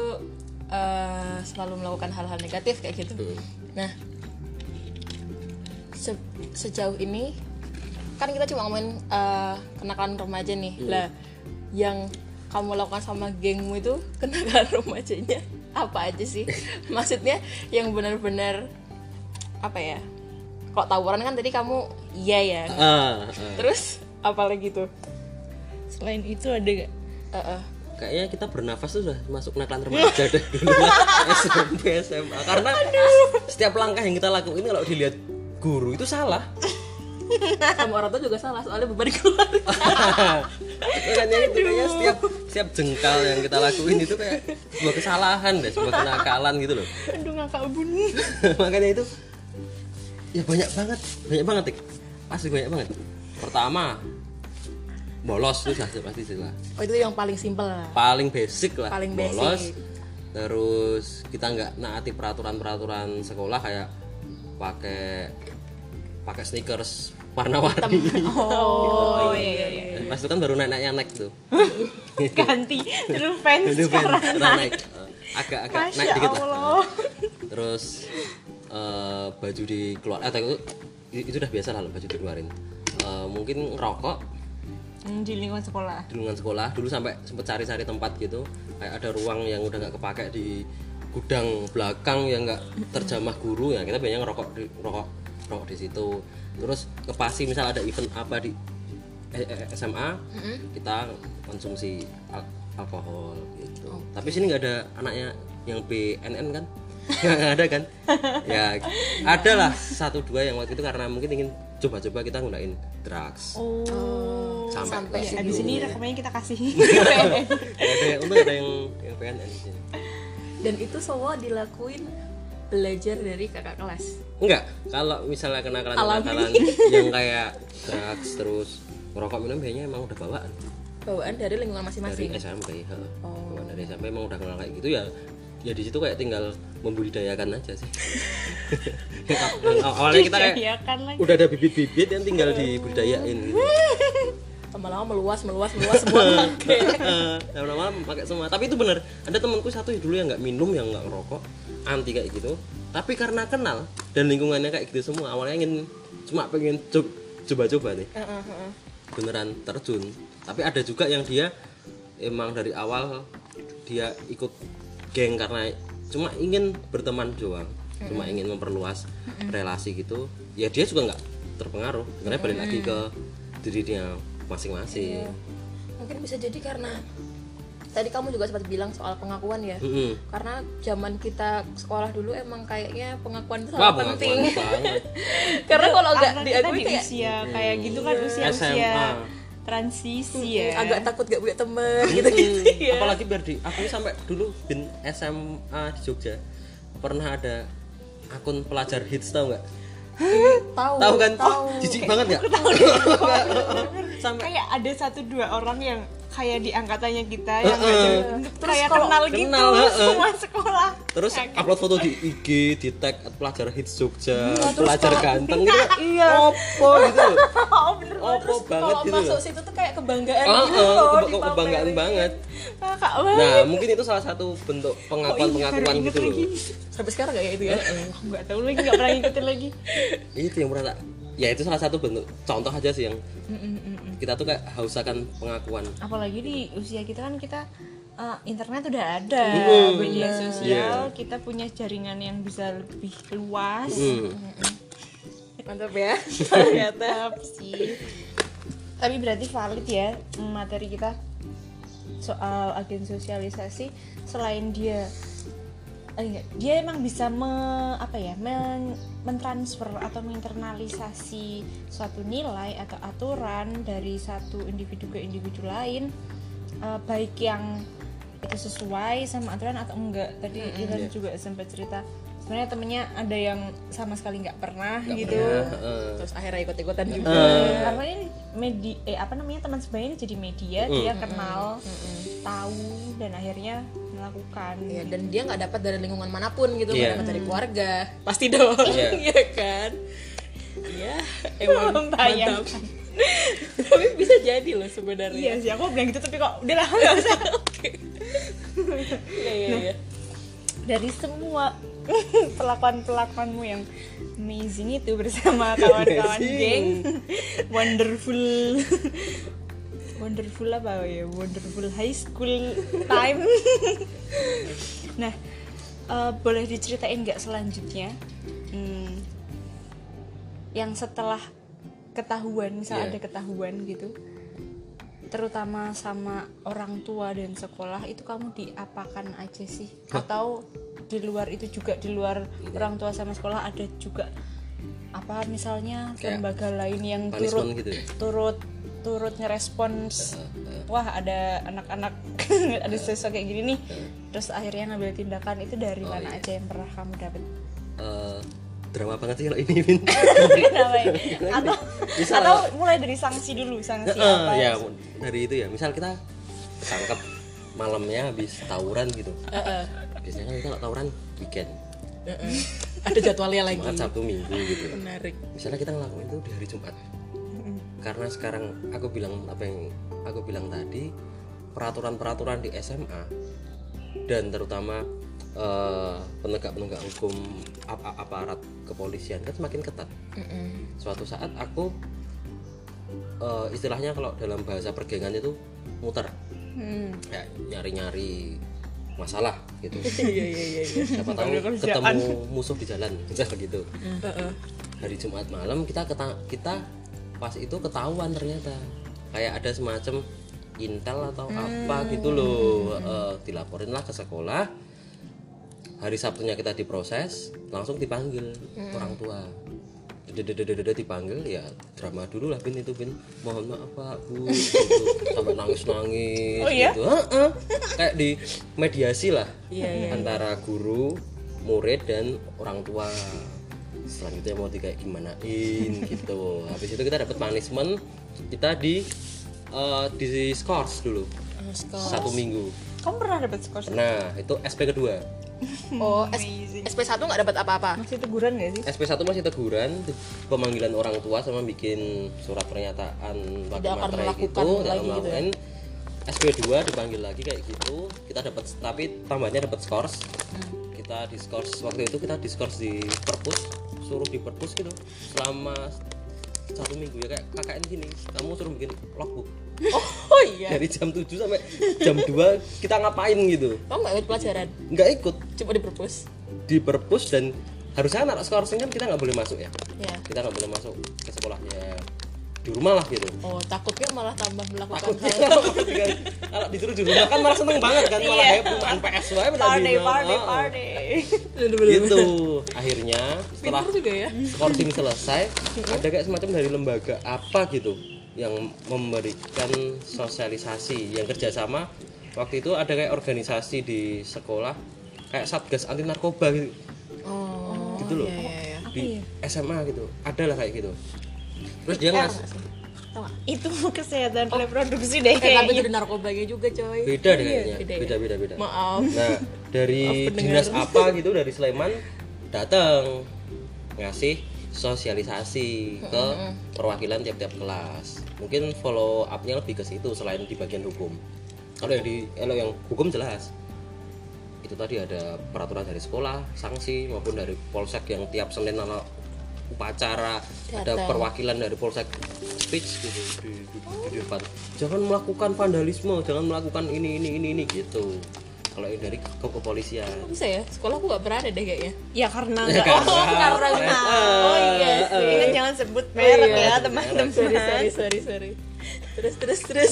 eh, selalu melakukan hal-hal negatif kayak gitu. Nah, se- sejauh ini kan kita cuma ngomongin eh, kenakalan remaja nih. Lah, yang kamu lakukan sama gengmu itu *laughs* kenakalan remajanya apa aja sih? *laughs* Maksudnya yang benar-benar apa ya? Kok tawuran kan tadi kamu iya ya. ah, ah. Terus apa lagi tuh? selain itu ada nggak Eh, eh. kayaknya kita bernafas tuh sudah masuk naklan remaja deh dulu *laughs* SMP SMA karena setiap langkah yang kita lakuin kalau dilihat guru itu salah sama orang tua juga salah soalnya beban *laughs* keluarga. Makanya itu kayaknya setiap setiap jengkal yang kita lakuin itu kayak sebuah kesalahan deh sebuah *laughs* kenakalan gitu loh. Aduh ngakak bun. *laughs* Makanya itu ya banyak banget banyak banget tik. Pasti banyak banget. Pertama bolos itu sudah pasti sudah oh itu yang paling simpel. Lah paling basic lah Paling bolos. basic. terus kita nggak naati peraturan-peraturan sekolah kayak pakai pakai sneakers warna-warni. *laughs* Oh iya iya pas itu kan baru naik-naiknya naik tuh. *laughs* Ganti. Terus fans sekarang. naik. Agak-agak naik dikit lah. Terus eh, baju dikeluar eh itu itu udah biasa lah baju dikeluarin. Eh, mungkin ngerokok. Hmm, di lingkungan sekolah. Di lingkungan sekolah. Dulu sampai sempet cari-cari tempat gitu. Kayak ada ruang yang udah nggak kepake di gudang belakang yang nggak terjamah guru. Ya kita biasanya ngerokok di rokok rokok di situ terus ke pasi misal ada event apa di eh, eh, SMA kita konsumsi al- alkohol gitu. Tapi sini nggak ada anaknya yang BNN kan? *laughs* Nggak ada kan? Ya ada lah satu dua yang waktu itu karena mungkin ingin coba-coba kita nggunain drugs. Oh sampai, sampai ke habis situ. ini rekamannya kita kasih. *laughs* Ada yang untung ada yang yang PNN di sini. dan itu semua dilakuin belajar dari kakak kelas. Enggak, kalau misalnya kenakalan kenakalan *laughs* yang kayak drugs terus ngerokok minum biasanya emang udah bawaan. Bawaan dari lingkungan dari masing-masing. SMP ha. Oh. Bawaan dari SMP emang udah kenal kayak gitu ya ya di situ kayak tinggal membudidayakan aja sih. *laughs* *laughs* Awalnya kita kayak lagi. udah ada bibit-bibit yang tinggal dibudidayain gitu lama-lama meluas meluas meluas semua pakai *laughs* lama-lama pakai semua. Tapi itu bener ada temanku satu dulu yang nggak minum yang nggak ngerokok anti kayak gitu. Tapi karena kenal dan lingkungannya kayak gitu semua awalnya ingin cuma pengen co- coba-coba nih beneran terjun. Tapi ada juga yang dia emang dari awal dia ikut geng karena cuma ingin berteman doang. Cuma ingin memperluas relasi gitu. Ya dia juga nggak terpengaruh. Karena balik lagi ke diri dia masing-masing. Mungkin bisa jadi karena tadi kamu juga sempat bilang soal pengakuan ya. Mm-mm. karena zaman kita sekolah dulu emang kayaknya pengakuan itu sangat penting. banget. *laughs* karena kalau nggak diakui di kayak usia kayak gitu kan usia usia SMA. transisi ya. Agak takut gak punya temen gitu-gitu ya apalagi biar di aku sampai dulu bin SMA di Jogja pernah ada akun pelajar hits tau nggak tahu tahu kan? jijik banget nggak *laughs* sampai kayak ada satu dua orang yang kayak di angkatannya kita yang nggak Heeh. jelas. kayak kenal gitu kenal, heeh. semua sekolah. Terus upload foto di IG di tag pelajar hits Jogja pelajar kalau- ganteng gitu. Iya. opo gitu loh. *laughs* Oh bener opo banget kalau gitu masuk loh situ tuh kayak kebanggaan Ah, gitu ah, loh keba- kebanggaan banget. Kakak nah mungkin itu salah satu bentuk pengakuan pengakuan inget gitu loh. lagi. sampai sekarang kayak itu ya? Aku nggak tahu lagi nggak pernah ngikutin lagi. Itu yang pernah tak- ya itu salah satu bentuk contoh aja sih yang kita tuh kayak haus akan pengakuan. Apalagi di usia kita kan kita eh, internet udah ada Mm. media Iya. sosial kita punya jaringan yang bisa lebih luas. Hmm. mantap ya. *laughs* Ternyata. Sih. Tapi berarti valid ya materi kita soal agen sosialisasi. Selain dia enggak, dia emang bisa me, apa ya men, mentransfer atau menginternalisasi suatu nilai atau aturan dari satu individu ke individu lain eh, baik yang itu sesuai sama aturan atau enggak. Tadi Ilham Iya. juga sempat cerita sebenarnya temennya ada yang sama sekali nggak pernah Nggak gitu. pernah, heeh. terus akhirnya ikut-ikutan juga. Eh. karena ini media eh apa namanya teman sebaya ini jadi media dia kenal tahu dan akhirnya melakukan Ya, dan dia nggak dapat dari lingkungan mana pun gitu, nggak Iya. dapat dari keluarga, pasti dong, Iya. *laughs* Iya kan? Iya, emang *laughs* mantap. Tapi bisa jadi loh sebenarnya. iya sih aku bilang gitu tapi kok udah lah nggak usah *laughs* iya, iya. iya. dari semua pelakuan pelakuanmu yang amazing itu bersama kawan-kawan geng wonderful wonderful apa ya wonderful high school time *laughs* nah eh, boleh diceritain nggak selanjutnya Hmm, yang setelah ketahuan misal Iya. ada ketahuan gitu terutama sama orang tua dan sekolah itu kamu diapakan aja sih atau di luar itu juga di luar Iya. orang tua sama sekolah ada juga apa misalnya Kayak lembaga lain yang turut gitu ya? turut turut ngerespons wah ada anak-anak *laughs* ada sosok kayak gini nih. Terus akhirnya ngambil tindakan itu dari Oh, mana iya. aja yang pernah kamu dapat Eh, drama banget sih kalau ini Vin. *laughs* Kenapa ya? atau atau mulai dari sanksi dulu sanksi Heeh, apa? ya dari itu ya. Misal kita tangkap malamnya habis tawuran gitu. Heeh, biasanya kan kita kalau tawuran weekend. Heeh. Ada jadwalnya lagi. Jumat Sabtu Minggu gitu. Menarik. misalnya kita ngelakuin itu di hari Jumat karena sekarang aku bilang apa yang aku bilang tadi peraturan-peraturan di SMA dan terutama eh, penegak-penegak hukum ap- ap- aparat kepolisian kan semakin ketat Mm-mm. suatu saat aku eh, istilahnya kalau dalam bahasa pergengan itu muter Hmm. ya nyari-nyari masalah gitu *laughs* Iya, iya, iya. siapa tahu ketemu musuh di jalan *laughs* misal gitu Heeh. hari Jumat malam kita kita pas itu ketahuan ternyata. Kayak ada semacam intel atau apa gitu loh. Eh, dilaporin lah ke sekolah. Hari Sabtunya kita diproses langsung dipanggil orang tua. Dededededede dipanggil ya drama dulu lah bin itu bin mohon maaf pak bu gitu. sampai nangis nangis Oh, iya? gitu. Heeh. kayak di mediasi lah Iya, iya. antara guru murid dan orang tua selanjutnya mau kayak gimanain *laughs* gitu habis itu kita dapat punishment kita di eh, di scores dulu Oh, skor. satu minggu kamu pernah dapat skor nah itu SP kedua *laughs* Oh, S- Amazing. SP1 nggak dapat apa-apa. masih teguran gak sih SP 1 masih teguran pemanggilan orang tua sama bikin surat pernyataan Tidak akan materai melakukan gitu lagi gitu ya? melakukan. SP 2 dipanggil lagi kayak gitu kita dapat tapi tambahnya dapat scores Hmm. kita di scores waktu itu kita di scores di perpus suruh di perpus gitu. Selama satu minggu ya kayak KKN gini kamu suruh bikin logbook. Oh iya. dari jam 7 sampai jam 2 kita ngapain gitu? Kamu nggak ikut pelajaran, nggak ikut. Cuma di perpus. di perpus dan harusnya anak scores kan kita nggak boleh masuk ya? Ya. kita nggak boleh masuk ke sekolahnya di rumah lah gitu. Oh, takutnya malah tambah melakukan takutnya hal. *laughs* kalau disuruh di rumah kan malah seneng banget kan malah Iya. heboh main PS wae party party party. Gitu. Akhirnya setelah juga ya. scoring selesai ada kayak semacam dari lembaga apa gitu yang memberikan sosialisasi yang kerjasama. Waktu itu ada kayak organisasi di sekolah kayak satgas anti narkoba gitu, Oh, gitu loh. Iya, iya, iya. di SMA gitu. Ada lah kayak gitu terus dia ngas itu *laughs* kesehatan reproduksi deh. Eh, tapi kayaknya jadi narkobanya juga coy. beda deh kayaknya beda ya? beda beda beda. Maaf. nah dari *laughs* dinas apa gitu dari Sleman datang ngasih sosialisasi ke perwakilan tiap-tiap kelas. Mungkin follow upnya lebih ke situ selain di bagian hukum. Kalau yang di kalau yang hukum jelas. Itu tadi ada peraturan dari sekolah sanksi maupun dari polsek yang tiap senin upacara ada perwakilan dari polsek speech gitu di, di, di depan. Jangan melakukan vandalisme jangan melakukan ini ini ini ini gitu. Kalau yang dari ke kepolisian. Bisa ya? Sekolah aku gak pernah ada deh kayaknya. ya karena Ya, nggak. karena- oh karena. Nggak. oh iya sih. Kan jangan sebut merek ya teman-teman. Sorry, sorry, sorry, sorry. Terus, terus, terus.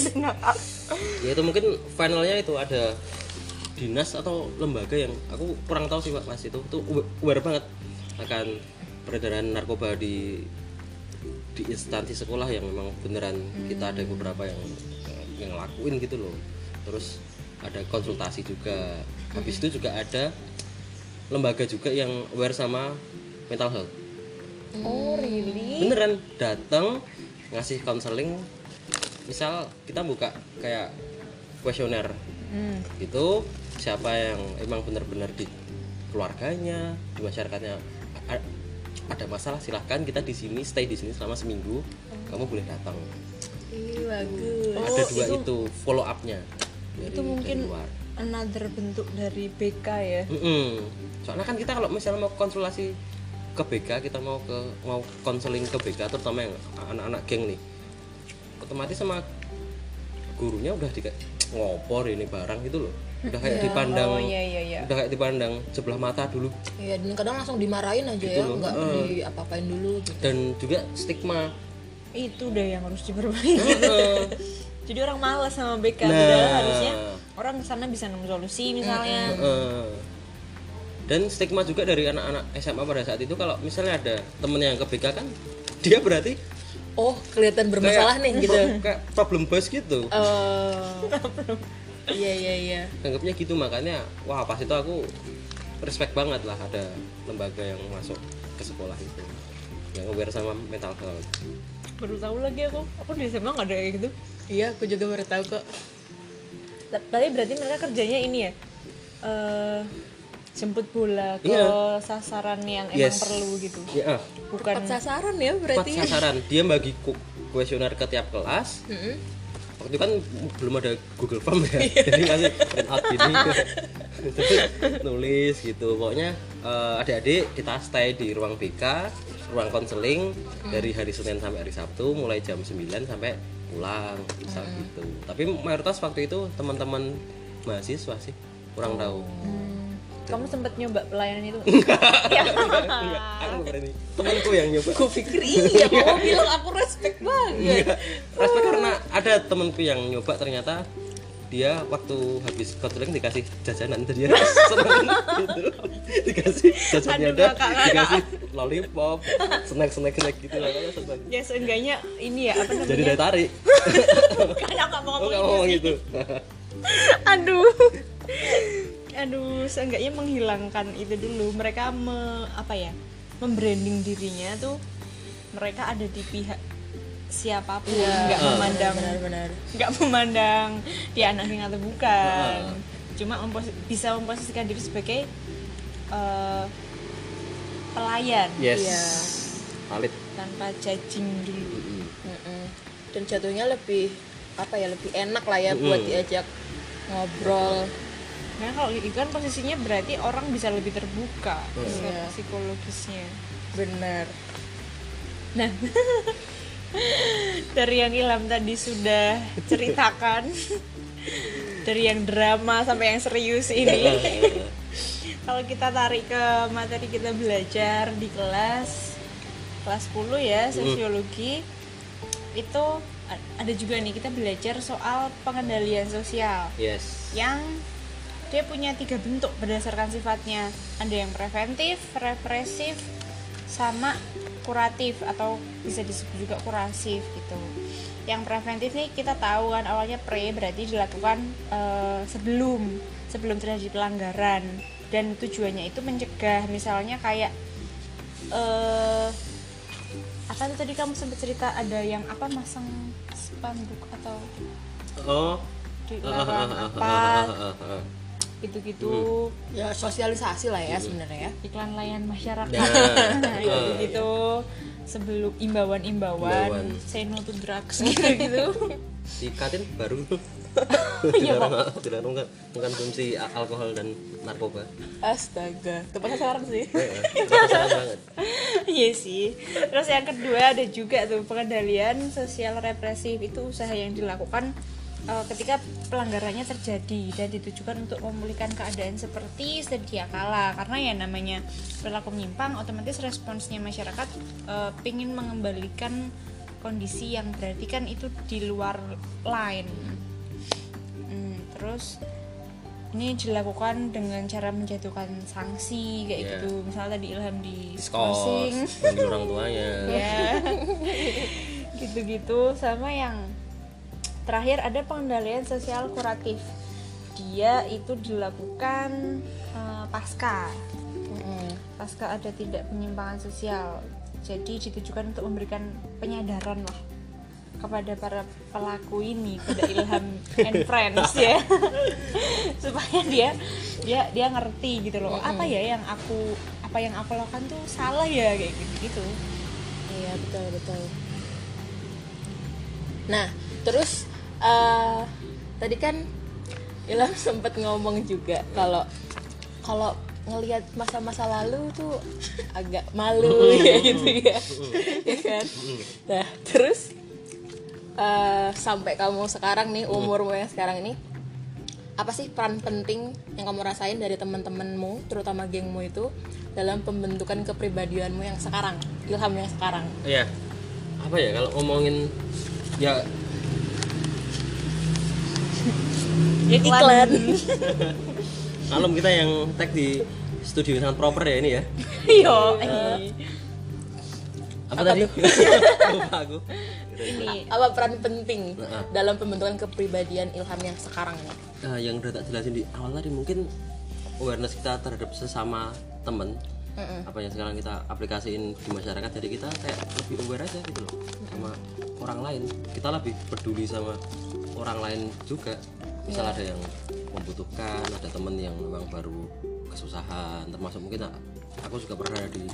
ya itu mungkin finalnya itu ada dinas atau lembaga yang aku kurang tahu sih pak mas. Itu itu aware banget akan peredaran narkoba di di instansi sekolah yang memang beneran kita ada beberapa yang yang ngelakuin gitu loh. Terus ada konsultasi juga. Habis itu juga ada lembaga juga yang aware sama mental health. Oh really? Beneran datang ngasih konseling misal kita buka kayak kuesioner. Hmm. itu siapa yang emang benar-benar di keluarganya di masyarakatnya ada masalah silahkan kita di sini stay di sini selama seminggu. Kamu boleh datang. Ih, bagus. ada dua itu, follow upnya. Dari, itu mungkin dari luar. another bentuk dari BK ya? Mm-mm. soalnya kan kita kalau misalnya mau konsultasi ke BK kita mau ke mau konseling ke BK terutama yang anak-anak geng nih. Otomatis sama gurunya udah di ngopor ini barang gitu loh udah kayak dipandang oh iya iya iya udah kayak dipandang sebelah mata dulu Iya, dan kadang langsung dimarahin aja ya, nggak diapa-apain dulu gitu. dan juga stigma itu deh yang harus diperbaiki Heeh. *laughs* jadi orang malas sama BK Nah. padahal harusnya orang ke sana bisa nemu solusi misalnya Heeh. dan stigma juga dari anak-anak SMA pada saat itu kalau misalnya ada temen yang ke BK kan dia berarti Oh, kelihatan bermasalah nih gitu. *laughs* kayak problem bus gitu Oh. *laughs* Iya, iya, iya. anggapnya gitu makanya wah pas itu aku respect banget lah ada lembaga yang masuk ke sekolah itu yang aware sama mental health baru tahu lagi aku aku di SMA nggak ada kayak gitu Iya, aku juga baru tahu kok. tapi berarti mereka kerjanya ini ya eh jemput bola ke Iya. sasaran yang emang Yes. perlu gitu ya ah, bukan Tepat sasaran ya berarti. sasaran dia bagi ku- kuesioner ke tiap kelas Mm-mm. Waktu itu kan belum ada Google Form ya. Jadi ngasih print out gini Terus nulis gitu. Pokoknya eh, adik-adik kita stay di ruang BK ruang konseling dari hari Senin sampai hari Sabtu mulai jam 9 sampai pulang misal gitu. Tapi mayoritas waktu itu teman-teman mahasiswa sih kurang tahu kamu sempat nyoba pelayanan itu? Enggak, aku nggak berani. Temanku yang nyoba. Gue pikir iya, *laughs* kamu bilang aku respect banget. respect karena ada temanku yang nyoba ternyata dia waktu habis konseling dikasih jajanan jadi dia *laughs* seneng gitu. Dikasih jajannya ada dikasih lollipop snack snack snack gitu lah seneng. Ya seenggaknya ini ya apa namanya? jadi daya tarik. *laughs* Kan aku nggak mau ngomong gitu. Aduh aduh seenggaknya menghilangkan itu dulu. Mereka me, apa ya membranding dirinya tuh mereka ada di pihak siapa pun. Nggak memandang Benar-benar. nggak memandang dia anak yang atau bukan. Cuma memposi- bisa memposisikan diri sebagai eh, pelayan. Yes. Iya. valid. Tanpa judging dulu. Mm-mm. Dan jatuhnya lebih apa ya lebih enak lah ya buat diajak ngobrol. Nah kalau itu kan posisinya berarti orang bisa lebih terbuka Iya. psikologisnya. Benar. Nah, *laughs* dari yang Ilham tadi sudah ceritakan, *laughs* dari yang drama sampai yang serius ini, *laughs* kalau kita tarik ke materi kita belajar di kelas kelas 10 ya sosiologi itu ada juga nih kita belajar soal pengendalian sosial. Yes. Yang dia punya tiga bentuk berdasarkan sifatnya. Ada yang preventif, represif, sama kuratif atau bisa disebut juga kurasif gitu. Yang preventif nih kita tahu kan awalnya pre berarti dilakukan eh, sebelum sebelum terjadi pelanggaran. Dan tujuannya itu mencegah. Misalnya kayak eh apa tuh tadi kamu sempat cerita? Ada yang apa masang spanduk atau oh. dilarang *laughs* apa *laughs* gitu-gitu. Ya sosialisasi lah ya sebenarnya ya. Iklan layan masyarakat. *laughs* Nah, nah, gitu gitu sebelum imbauan-imbauan Imbauan. say no to drugs *laughs* gitu gitu dikatin baru. *laughs* Iya, dilarang dilarang nggak mengkonsumsi a- alkohol dan narkoba. Astaga tepat sasaran sih. Eh, penasaran banget. Iya sih. Terus yang kedua ada juga tuh pengendalian sosial represif. Itu usaha yang dilakukan eh, ketika pelanggarannya terjadi dan ditujukan untuk memulihkan keadaan seperti sedia kala. Karena ya namanya perilaku menyimpang otomatis responsnya masyarakat eh, pingin mengembalikan kondisi yang berarti kan itu di luar line Hmm, terus ini dilakukan dengan cara menjatuhkan sanksi kayak Iya. gitu. Misalnya tadi Ilham di skorsing orang tuanya. *laughs* Ya gitu-gitu. Sama yang terakhir ada pengendalian sosial kuratif. Dia itu dilakukan eh, pasca. Pasca ada tidak penyimpangan sosial. Jadi ditujukan untuk memberikan penyadaran lah kepada para pelaku ini pada Ilham *laughs* and Friends ya. *laughs* Supaya dia dia dia ngerti gitu loh apa ya yang aku apa yang aku lakukan tuh salah ya kayak gitu gitu Iya betul betul. Nah terus eh, tadi kan Ilham *laughs* sempat ngomong juga kalau kalau ngelihat masa-masa lalu tuh agak malu ya *laughs* gitu ya, ya kan. Nah terus eh, sampai kamu sekarang nih umurmu yang sekarang ini apa sih peran penting yang kamu rasain dari teman-temanmu terutama gengmu itu dalam pembentukan kepribadianmu yang sekarang ilham yang sekarang? Iya. Apa ya kalau ngomongin ya *laughs* iklan *laughs* malam kita yang tag di studio yang sangat proper ya ini ya. *laughs* yo Apa, tadi? Lupa aku. ini apa peran penting Nah. dalam pembentukan kepribadian ilham yang sekarang nih Nah, yang udah tak jelasin di awal tadi mungkin awareness kita terhadap sesama temen apa yang sekarang kita aplikasiin di masyarakat jadi kita kayak lebih aware aja gitu loh sama orang lain kita lebih peduli sama orang lain juga. Misal ada yang membutuhkan ada temen yang memang baru kesusahan termasuk mungkin aku juga pernah ada di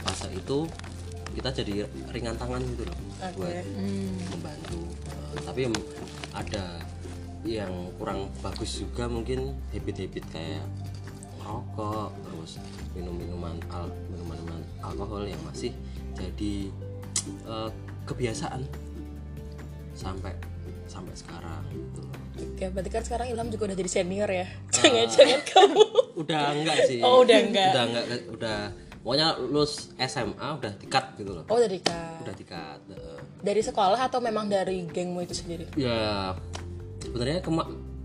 fase itu kita jadi ringan tangan gitu loh buat membantu. Eh, tapi ada yang kurang bagus juga mungkin habit-habit kayak merokok terus minum minuman al minuman minuman alkohol yang masih jadi eh, kebiasaan sampai sampai sekarang gitu loh. Oke, berarti kan sekarang Ilham juga udah jadi senior ya. Jangan-jangan kamu. *laughs* Udah enggak sih. Oh, udah enggak. udah enggak udah pokoknya lulus SMA udah dikat gitu loh. Oh dari kak udah dikat dari sekolah atau memang dari gengmu itu sendiri? Ya sebenarnya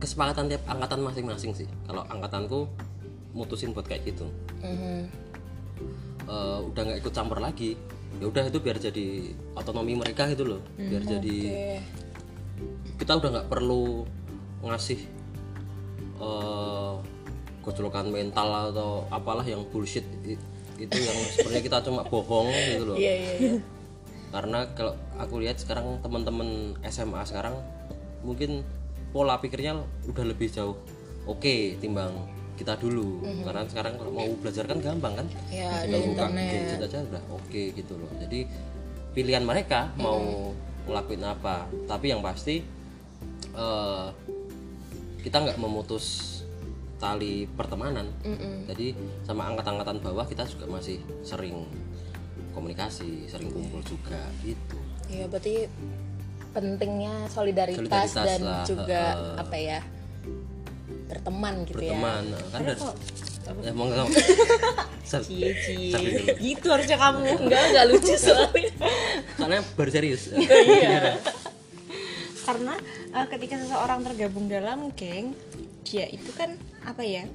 kesepakatan tiap angkatan masing-masing sih. Kalau angkatanku mutusin buat kayak gitu. Mhm. Eh, udah nggak ikut campur lagi. Ya udah itu biar jadi otonomi mereka gitu loh. Biar jadi Oke. Kita udah nggak perlu ngasih gojolokan mental atau apalah yang bullshit itu yang *laughs* sebenarnya kita cuma bohong gitu loh. Iya iya iya. Karena kalau aku lihat sekarang teman-teman SMA sekarang mungkin pola pikirnya udah lebih jauh. Oke timbang kita dulu. Karena sekarang kalau mau belajar kan gampang kan? Iya, ada Tinggal buka internet. gadget aja udah oke gitu loh. Jadi pilihan mereka mau ngelakuin apa tapi yang pasti eh, kita nggak memutus tali pertemanan jadi sama angkatan-angkatan bawah kita juga masih sering komunikasi sering kumpul juga gitu Iya, berarti pentingnya solidaritas, Solidaritas dan lah, juga heeh. apa ya berteman gitu berteman ya. kan dari nggak Sar- Cie cie. Gitu harusnya kamu. Enggak enggak lucu soalnya. soalnya baru serius. *laughs* Iya. karena eh, ketika seseorang tergabung dalam geng dia itu kan apa ya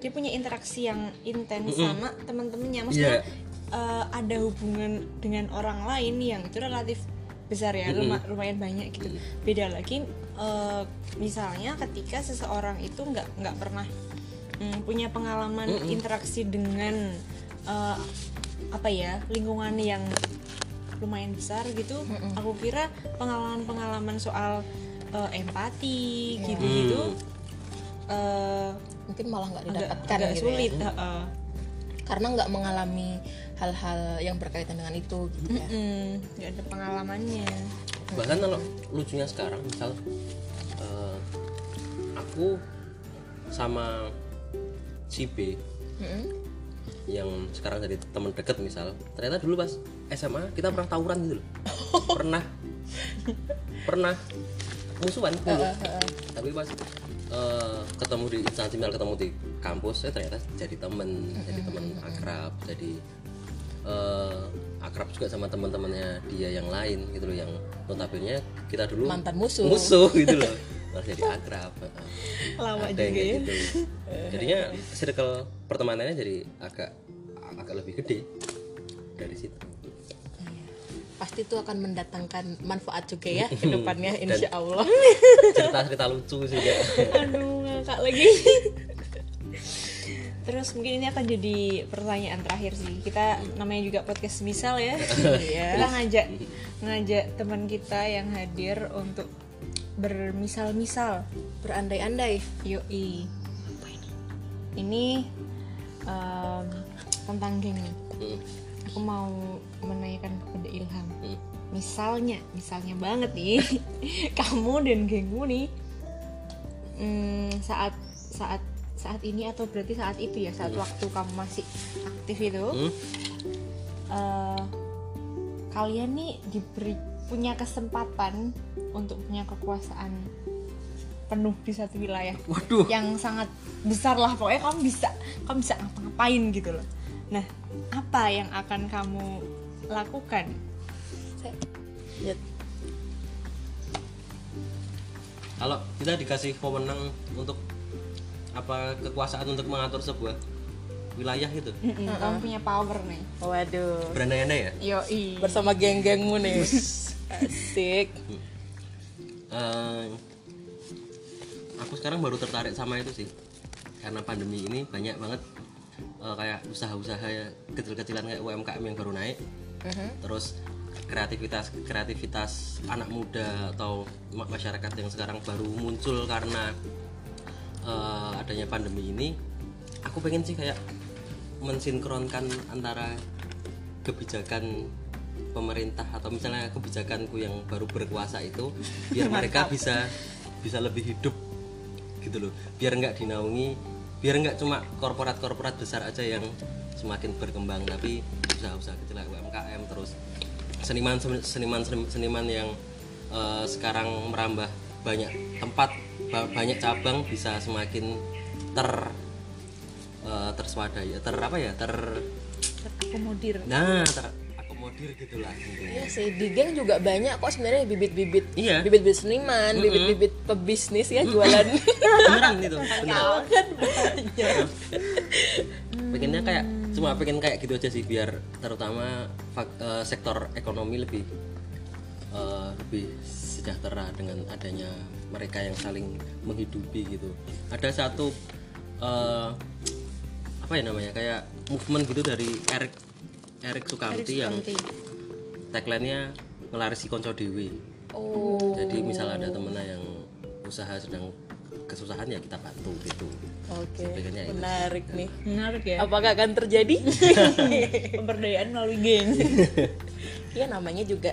dia punya interaksi yang intens sama teman-temannya. Maksudnya Iya. eh, ada hubungan dengan orang lain yang itu relatif besar ya luma- lumayan banyak gitu. Beda lagi eh, misalnya ketika seseorang itu nggak nggak pernah mm, punya pengalaman interaksi dengan eh, apa ya lingkungan yang lumayan besar gitu aku kira pengalaman-pengalaman soal eh, empati Iya. gitu-gitu Hmm. eh, mungkin malah nggak agak, didapatkan agak gitu ya. heeh. karena nggak mengalami hal-hal yang berkaitan dengan itu gitu ya. Mm, nggak ada pengalamannya bahkan kalau lucunya sekarang misal eh, aku sama si B. Mm-mm. yang sekarang jadi teman deket misal. Ternyata dulu pas SMA kita pernah tawuran gitu loh. Pernah. Pernah. Musuhan dulu. Tapi pas eh, ketemu di instansi misal ketemu di kampus saya ternyata jadi temen. Jadi teman akrab jadi eh, akrab juga sama teman-temannya dia yang lain gitu loh yang notabene kita dulu Mantan musuh. musuh gitu loh *laughs* malah jadi akrab lama ada juga kayak ya. gitu. Jadinya circle pertemanannya jadi agak agak lebih gede dari situ. Pasti itu akan mendatangkan manfaat juga ya ke *laughs* depannya insya Allah. *laughs* cerita cerita lucu sih ya aduh ngakak lagi. Terus mungkin ini akan jadi pertanyaan terakhir sih. Kita namanya juga podcast misal ya. *laughs* Kita ngajak ngajak teman kita yang hadir untuk bermisal-misal berandai-andai yoi ini em, tentang geng. Hmm, aku mau menanyakan kepada Ilham hmm. misalnya misalnya banget nih *laughs* kamu dan gengmu nih hmm, saat saat saat ini atau berarti saat itu ya saat waktu kamu masih aktif itu Hmm? eh, kalian nih diberi punya kesempatan untuk punya kekuasaan penuh di satu wilayah. Waduh. Yang sangat besar lah pokoknya kamu bisa kamu bisa ngapa-ngapain gitu loh. Nah apa yang akan kamu lakukan? Saya- ya, kalau kita dikasih wewenang untuk apa kekuasaan untuk mengatur sebuah wilayah gitu Mm-mm, kamu punya power nih. Waduh. Berandai-andai ya? Yoi. Bersama geng-gengmu nih. Asik Eh, aku sekarang baru tertarik sama itu sih. Karena pandemi ini banyak banget eh, kayak usaha-usaha kecil-kecilan kayak UMKM yang baru naik. Terus kreativitas kreativitas anak muda atau ma- masyarakat yang sekarang baru muncul karena eh, adanya pandemi ini aku pengen sih kayak mensinkronkan antara kebijakan pemerintah atau misalnya kebijakanku yang baru berkuasa itu *laughs* biar mereka bisa bisa lebih hidup gitu loh. Biar nggak dinaungi biar nggak cuma korporat-korporat besar aja yang semakin berkembang tapi usaha-usaha kecil UMKM terus seniman seniman seniman yang eh, sekarang merambah banyak tempat ba- banyak cabang bisa semakin ter eh, terswadai ter apa ya ter terakomodir. Nah terakomodir gitulah intinya Iya sih di geng juga banyak kok sebenarnya bibit-bibit Iya. bibit-bibit seniman bibit-bibit pebisnis ya jualan. Beneran itu beneran. kan banyak. Pengennya kayak cuma pengen kayak gitu aja sih biar terutama fak- eh, sektor ekonomi lebih eh, lebih sejahtera dengan adanya mereka yang saling menghidupi gitu. Ada satu eh, apa ya namanya kayak movement gitu dari Erik Erik Sukamti yang tagline-nya ngelarisi konco dewi. Oh. Jadi misal ada temennya yang usaha sedang kesusahan ya kita bantu gitu. Oke itu. menarik nih. Menarik ya. Apakah akan terjadi? *laughs* Pemberdayaan melalui geng *laughs* ya namanya juga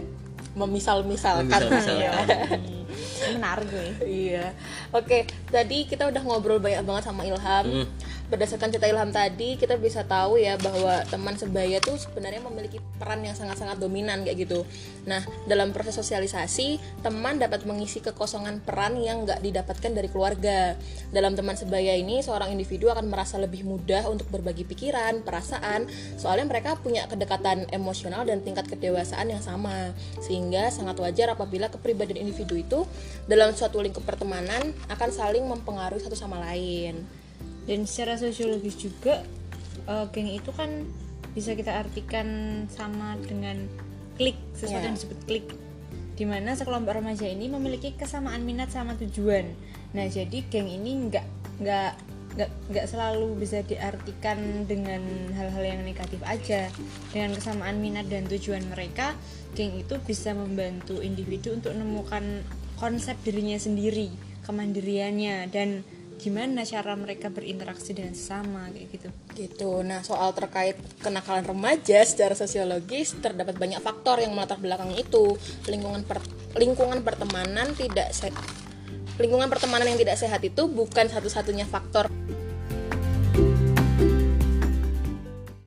memisal-misalkan. Memisal-misalkan. *laughs* menarik gue iya. Oke tadi kita udah ngobrol banyak banget sama Ilham berdasarkan cerita Ilham tadi kita bisa tahu ya bahwa teman sebaya tuh sebenarnya memiliki peran yang sangat-sangat dominan kayak gitu. Nah dalam proses sosialisasi teman dapat mengisi kekosongan peran yang nggak didapatkan dari keluarga. Dalam teman sebaya ini seorang individu akan merasa lebih mudah untuk berbagi pikiran perasaan soalnya mereka punya kedekatan emosional dan tingkat kedewasaan yang sama. Sehingga sangat wajar apabila kepribadian individu itu dalam suatu lingkup pertemanan akan saling mempengaruhi satu sama lain dan secara sosiologis juga eh, geng itu kan bisa kita artikan sama dengan klik sesuatu Ya. yang disebut klik. Di mana sekelompok remaja ini memiliki kesamaan minat sama tujuan. Nah jadi geng ini nggak nggak nggak nggak selalu bisa diartikan dengan hal-hal yang negatif aja. Dengan kesamaan minat dan tujuan mereka geng itu bisa membantu individu untuk menemukan konsep dirinya sendiri kemandiriannya dan gimana cara mereka berinteraksi dengan sesama kayak gitu gitu. Nah, soal terkait kenakalan remaja secara sosiologis terdapat banyak faktor yang melatar belakang itu. Lingkungan per- lingkungan pertemanan tidak se- lingkungan pertemanan yang tidak sehat itu bukan satu-satunya faktor